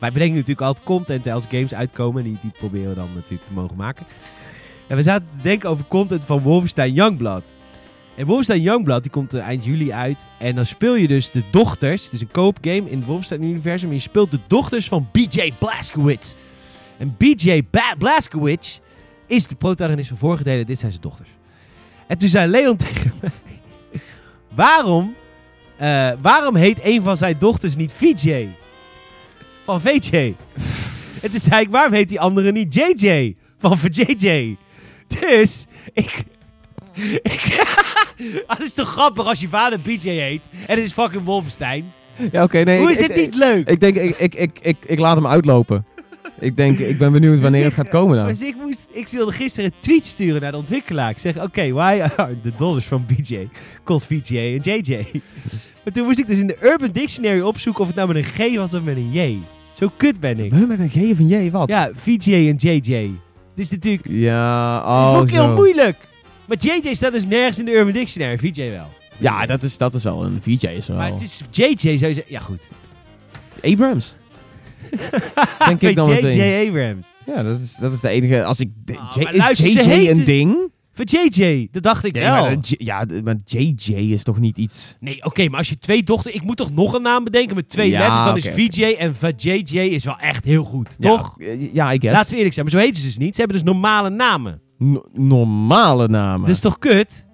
Wij bedenken natuurlijk altijd content als games uitkomen. Die, die proberen we dan natuurlijk te mogen maken. En we zaten te denken over content van Wolfenstein Youngblood. En Wolfenstein Youngblood die komt eind juli uit. En dan speel je dus de dochters. Het is een koopgame in het Wolfenstein-universum. En je speelt de dochters van BJ Blazkowicz. En BJ Blazkowicz is de protagonist van vorige delen. Dit zijn zijn dochters. En toen zei Leon tegen mij... Waarom, eh, waarom heet een van zijn dochters niet VJ? Van VJ. en toen zei ik, waarom heet die andere niet JJ? Van VJJ. Dus, ik... ik Ah, Het is toch grappig als je vader BJ heet en het is fucking Wolfenstein. Ja, oké, nee. Hoe ik- is dit ik- niet leuk? Ik denk, ik, ik, ik, ik, ik laat hem uitlopen. Ik denk, ik ben benieuwd wanneer het gaat komen nou. Dus ik, moest, ik wilde gisteren een tweet sturen naar de ontwikkelaar. Ik zeg, oké, why are the dollars van BJ called VJ en JJ? maar toen moest ik dus in de Urban Dictionary opzoeken of het nou met een G was of met een J. Zo kut ben ik. Huh, met een G of een J, wat? Ja, VJ en JJ. Dit is natuurlijk Ja, oh vond ik heel moeilijk. Maar JJ staat dus nergens in de Urban Dictionary, VJ wel. Ja, dat is, dat is wel een VJ is wel. Maar het is JJ, zou je zeggen. Ja, goed. Abrams. Denk ik dan JJ. Abrams. Ja, dat is, dat is de enige... Als ik... de- Ah, J- is JJ een ding? Voor JJ, dat dacht ik Nee, wel. maar, J- ja, maar JJ is toch niet iets... Nee, oké, maar als je twee dochters... Ik moet toch nog een naam bedenken met twee Ja, letters. Dan is VJ en VJJ is wel echt heel goed, toch? Ja, eh, ja, I guess. Laten we eerlijk zijn, maar zo heten ze dus niet. Ze hebben dus normale namen. No- normale namen. Dat is toch kut?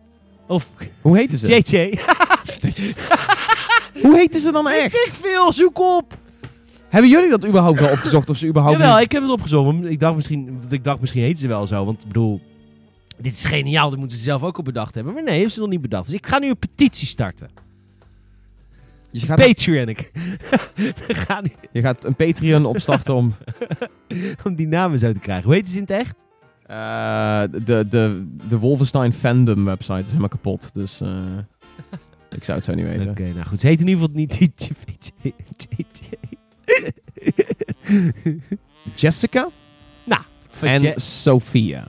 Of Hoe heten ze? JJ? Hoe heten ze dan echt? Ik veel, zoek op. Hebben jullie dat überhaupt wel opgezocht? Of ze überhaupt Jawel, ik heb het opgezocht. Ik dacht, misschien, ik dacht, misschien heten ze wel zo. Want ik bedoel, dit is geniaal. Dat moeten ze zelf ook al bedacht hebben. Maar nee, heeft ze nog niet bedacht. Dus ik ga nu een petitie starten. Dus je, gaat, Patreon. Ik. Gaan je gaat een Patreon opstarten om... om die namen zo te krijgen. Hoe heet ze in het echt? eh, de, de, de Wolfenstein fandom website is helemaal kapot. Dus eh, ik zou het zo niet weten. Oké, nou goed. Ze heet in ieder geval niet JJ. Jessica en En... Sophia.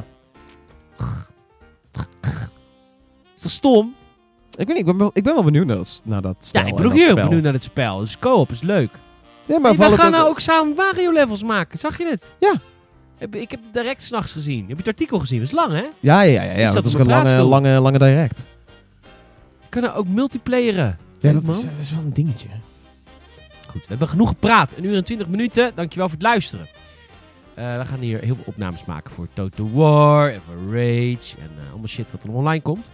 Is toch stom? Ik weet niet, ik ben wel, ik ben wel benieuwd naar dat, naar dat Ja, stijl ik en ben ook dat heel spel. benieuwd naar het spel. Dus co-op is leuk. Ja, maar Hey, we gaan het nou ook samen Mario levels maken. Zag je het? Ja. Heb- Ik heb het direct s'nachts gezien. Heb je het artikel gezien? Dat is lang, hè? Ja, ja, ja. ja, ja zat dat is op ook een mijn lange, praatstoel. lange, lange direct. We kunnen ook multiplayeren. Ja, Leuk, dat man. dat is wel een dingetje. Goed, we hebben genoeg gepraat. Een uur en twintig minuten. Dankjewel voor het luisteren. Eh, we gaan hier heel veel opnames maken voor Total War en voor Rage. En eh, allemaal shit wat er online komt.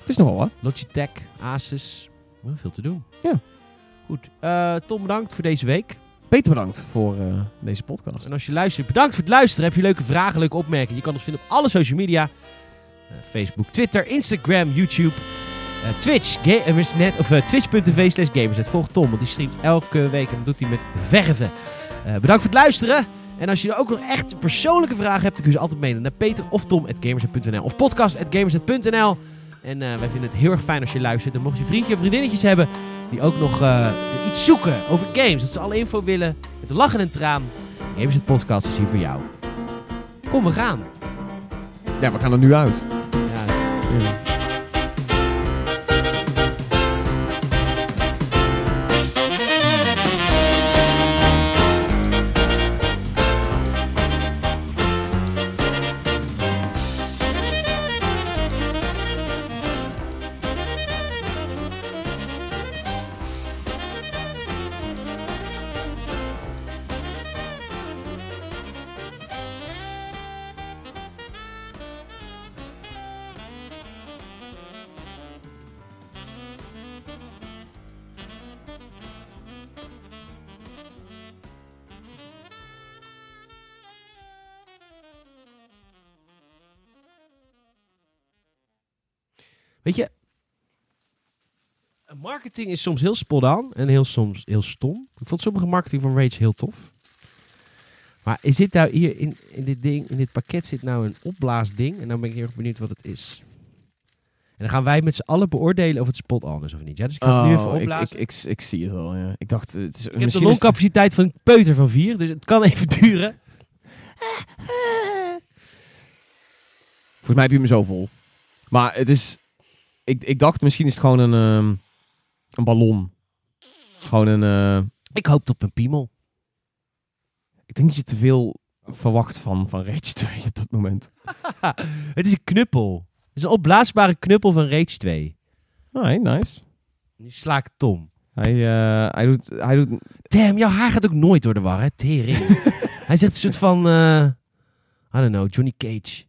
Het is nogal wat. Logitech, Asus. Oh, veel te doen. Ja. Goed. Eh, Tom, bedankt voor deze week. Peter, bedankt voor deze podcast. En als je luistert, bedankt voor het luisteren. Heb je leuke vragen, leuke opmerkingen? Je kan ons vinden op alle social media. Facebook, Twitter, Instagram, YouTube, eh, Twitch, eh, of eh, twitch.tv slash gamersnet. Volg Tom, want die streamt elke week en dat doet hij met verven. Bedankt voor het luisteren. En als je er ook nog echt persoonlijke vragen hebt, dan kun je ze altijd mailen naar peter of tom.gamersnet.nl of podcast.gamersnet.nl. En wij vinden het heel erg fijn als je luistert. En mocht je vriendje of vriendinnetjes hebben die ook nog iets zoeken over games, dat ze alle info willen, met een lach en traan, Gamersnet Podcast is hier voor jou. Kom, we gaan. Ja, we gaan er nu uit. Ja. Weet je, marketing is soms heel spot on en heel soms heel stom. Ik vond sommige marketing van Rage heel tof. Maar is dit nou hier in, in dit ding, in dit pakket zit nou een opblaasding? En dan ben ik heel erg benieuwd wat het is. En dan gaan wij met z'n allen beoordelen of het spot on is of niet. Ja, dus ik ga het nu even Oh, ik, opblazen. ik, ik, ik zie het al, ja. Ik dacht, het is, Ik heb de longcapaciteit van een peuter van vier, dus het kan even duren. Volgens mij heb je hem zo vol. Maar het is... Ik, ik dacht, misschien is het gewoon een, ehm, een ballon. Gewoon een... eh, Ik hoop op een piemel. ik denk dat je te veel verwacht van, van Rage 2 op dat moment. Het is een knuppel. Het is een opblaasbare knuppel van Rage 2. Alright, nice. Nu sla ik Tom. Hij, eh, hij, doet, hij doet... Damn, jouw haar gaat ook nooit door de war, hè? Tering. Hij zegt een soort van... eh I don't know, Johnny Cage.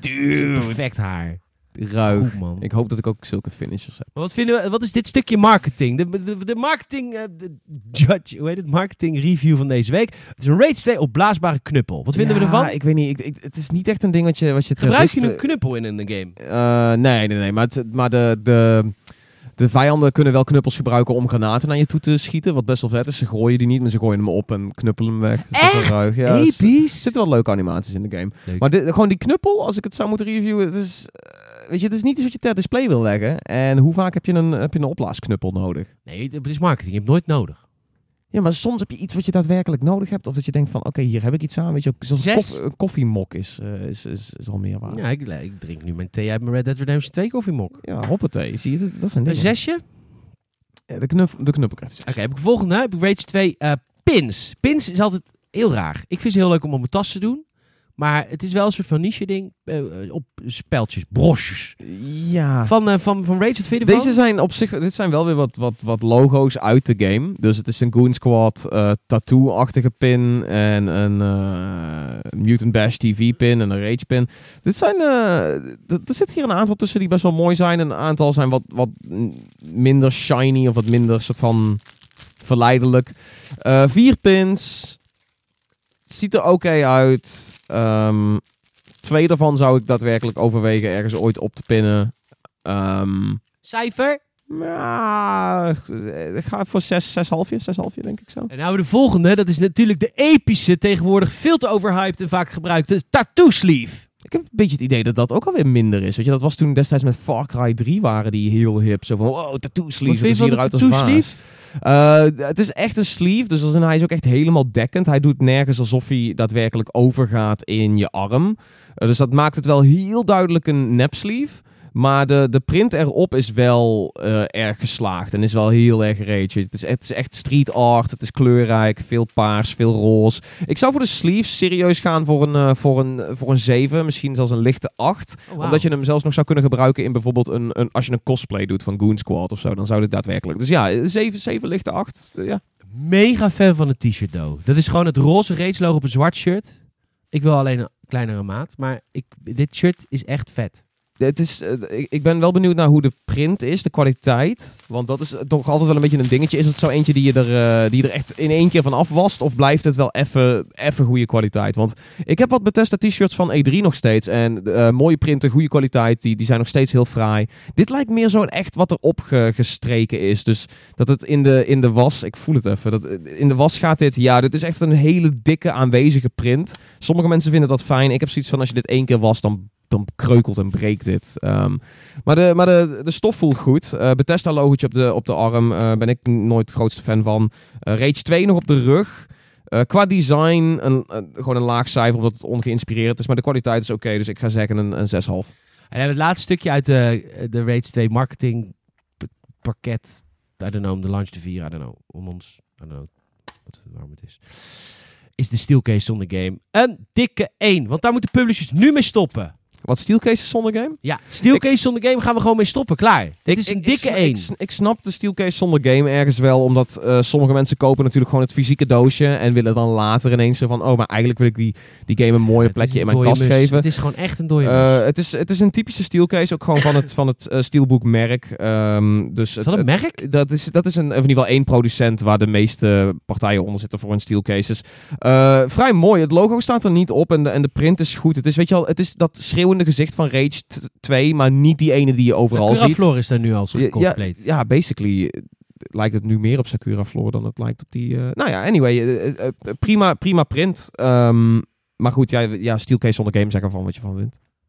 Dude. Perfect haar. Ruig. Goed, man. Ik hoop dat ik ook zulke finishers heb. Wat, vinden we, wat is dit stukje marketing? De, de, de marketing, eh, de judge, hoe heet het? Marketing review van deze week. Het is een Rage 2 opblaasbare knuppel. Wat vinden we ervan? Ik weet niet. Ik, ik- het is niet echt een ding wat je, wat je Gebruik je disp- een knuppel in een game? Eh, nee, nee, nee. Maar, het, maar de, de, de vijanden kunnen wel knuppels gebruiken om granaten naar je toe te schieten. Wat best wel vet is. Ze gooien die niet, maar ze gooien hem op en knuppelen hem weg. Dat is wel Echt? ruig. Ja, dus- er Episch. zitten wel leuke animaties in de game. Leuk. Maar dit- gewoon die knuppel, als ik het zou moeten reviewen, het is, eh, weet je, het is niet iets wat je ter display wil leggen. En hoe vaak heb je een, heb je een oplaasknuppel nodig? Nee, het is marketing. Je hebt nooit nodig. Ja, maar soms heb je iets wat je daadwerkelijk nodig hebt. Of dat je denkt van, oké, hier heb ik iets aan. Weet je, ook zoals een, Zes. een koffiemok is, eh, is, is, is al meer waard. Ja, ik, ik drink nu mijn thee uit mijn Red Dead Redemption 2 koffiemok. Ja, hoppatee. Zie je, dat, dat zijn Een dingen. zesje? Ja, de, knuff, de knuppel krijgt een Oké, heb ik volgende. Heb ik Rage 2 eh, pins. Pins is altijd heel raar. Ik vind ze heel leuk om op mijn tas te doen. Maar het is wel een soort van niche ding. eh, op speltjes, broches. Ja. Van, eh, van, van Rage, wat? Deze zijn op zich, dit zijn wel weer wat, wat, wat logo's uit de game. Dus het is een Goon Squad eh, tattoo-achtige pin en een eh, Mutant Bash TV pin en een Rage pin. Dit zijn, eh, er zit hier een aantal tussen die best wel mooi zijn. En een aantal zijn wat, wat minder shiny of wat minder soort van verleidelijk. Eh, vier pins. Ziet er oké uit. Ehm, twee daarvan zou ik daadwerkelijk overwegen ergens ooit op te pinnen. Ehm Cijfer. ja, ik ga voor zes, zes halfje, zes halfje denk ik zo. En nou de volgende. Dat is natuurlijk de epische, tegenwoordig veel te overhyped en vaak gebruikte tattoo sleeve. Ik heb een beetje het idee dat dat ook alweer minder is. Weet je, dat was toen destijds met Far Cry 3 waren die heel hip. Zo van, wow, tattoo sleeve. Je dat ziet de eruit als tattoo Eh, het is echt een sleeve, dus als in, hij is ook echt helemaal dekkend. Hij doet nergens alsof hij daadwerkelijk overgaat in je arm. Eh, dus dat maakt het wel heel duidelijk een nep sleeve. Maar de, de print erop is wel eh, erg geslaagd en is wel heel erg rage. Het is, het is echt street art, het is kleurrijk, veel paars, veel roze. Ik zou voor de sleeves serieus gaan voor een, eh, voor een, voor een 7, misschien zelfs een lichte 8. Oh, wauw. Omdat je hem zelfs nog zou kunnen gebruiken in bijvoorbeeld een, een als je een cosplay doet van Goon Squad of zo, dan zou dit daadwerkelijk. Dus ja, 7, 7 lichte 8. eh, ja. Mega fan van het t-shirt, though. Dat is gewoon het roze Rage logo op een zwart shirt. Ik wil alleen een kleinere maat, maar ik, dit shirt is echt vet. Het is, eh, ik, ben wel benieuwd naar hoe de print is, de kwaliteit. Want dat is toch altijd wel een beetje een dingetje. Is het zo eentje die je er, eh, die er echt in één keer van afwast? Of blijft het wel even goede kwaliteit? Want ik heb wat Bethesda t-shirts van E3 nog steeds. En eh, mooie printen, goede kwaliteit. Die, die zijn nog steeds heel fraai. Dit lijkt meer zo echt wat erop ge- gestreken is. Dus dat het in de, in de was... Ik voel het even. Dat, in de was gaat dit... Ja, dit is echt een hele dikke aanwezige print. Sommige mensen vinden dat fijn. Ik heb zoiets van als je dit één keer was, dan dan kreukelt en breekt dit. Ehm, maar de, maar de, de stof voelt goed. Eh Bethesda logootje op de, op de arm eh, ben ik nooit de grootste fan van. Eh Rage 2 nog op de rug. Qua design een, gewoon een laag cijfer omdat het ongeïnspireerd is. Maar de kwaliteit is oké, dus ik ga zeggen een, een 6,5. En het laatste stukje uit de, de Rage 2 marketing pakket. I don't know, de launch te vieren. I don't know. Om ons, I don't know wat, waarom het is. Is de steelcase zonder game een dikke 1. Want daar moeten publishers nu mee stoppen. Wat steelcases zonder game? Ja, steelcase zonder game gaan we gewoon mee stoppen. Klaar. Dit is een ik, dikke ik, 1. Ik, ik snap de steelcase zonder game ergens wel, omdat eh, sommige mensen kopen natuurlijk gewoon het fysieke doosje en willen dan later ineens zo van, oh, maar eigenlijk wil ik die, die game een mooie plekje in mijn kast geven. Het is gewoon echt een dode Eh, het, is, het is een typische steelcase, ook gewoon van het, van het eh, steelboekmerk. Ehm, dus Is het, dat een het- merk? dat is, dat is een, in ieder geval één producent waar de meeste partijen onder zitten voor hun steelcases. Vrij mooi. Het logo staat er niet op en de, en de print is goed. Het is, weet je wel, het is dat gezicht van Rage t- 2, maar niet die ene die je overal Sakura ziet. Flor is daar nu al zo Ja, ja, basically eh, lijkt het nu meer op Sakura Floor dan het lijkt op die... eh, nou ja, anyway, eh, prima, prima print. Ehm, maar goed, ja, ja, steelcase zonder game, zeg ervan wat je van vindt.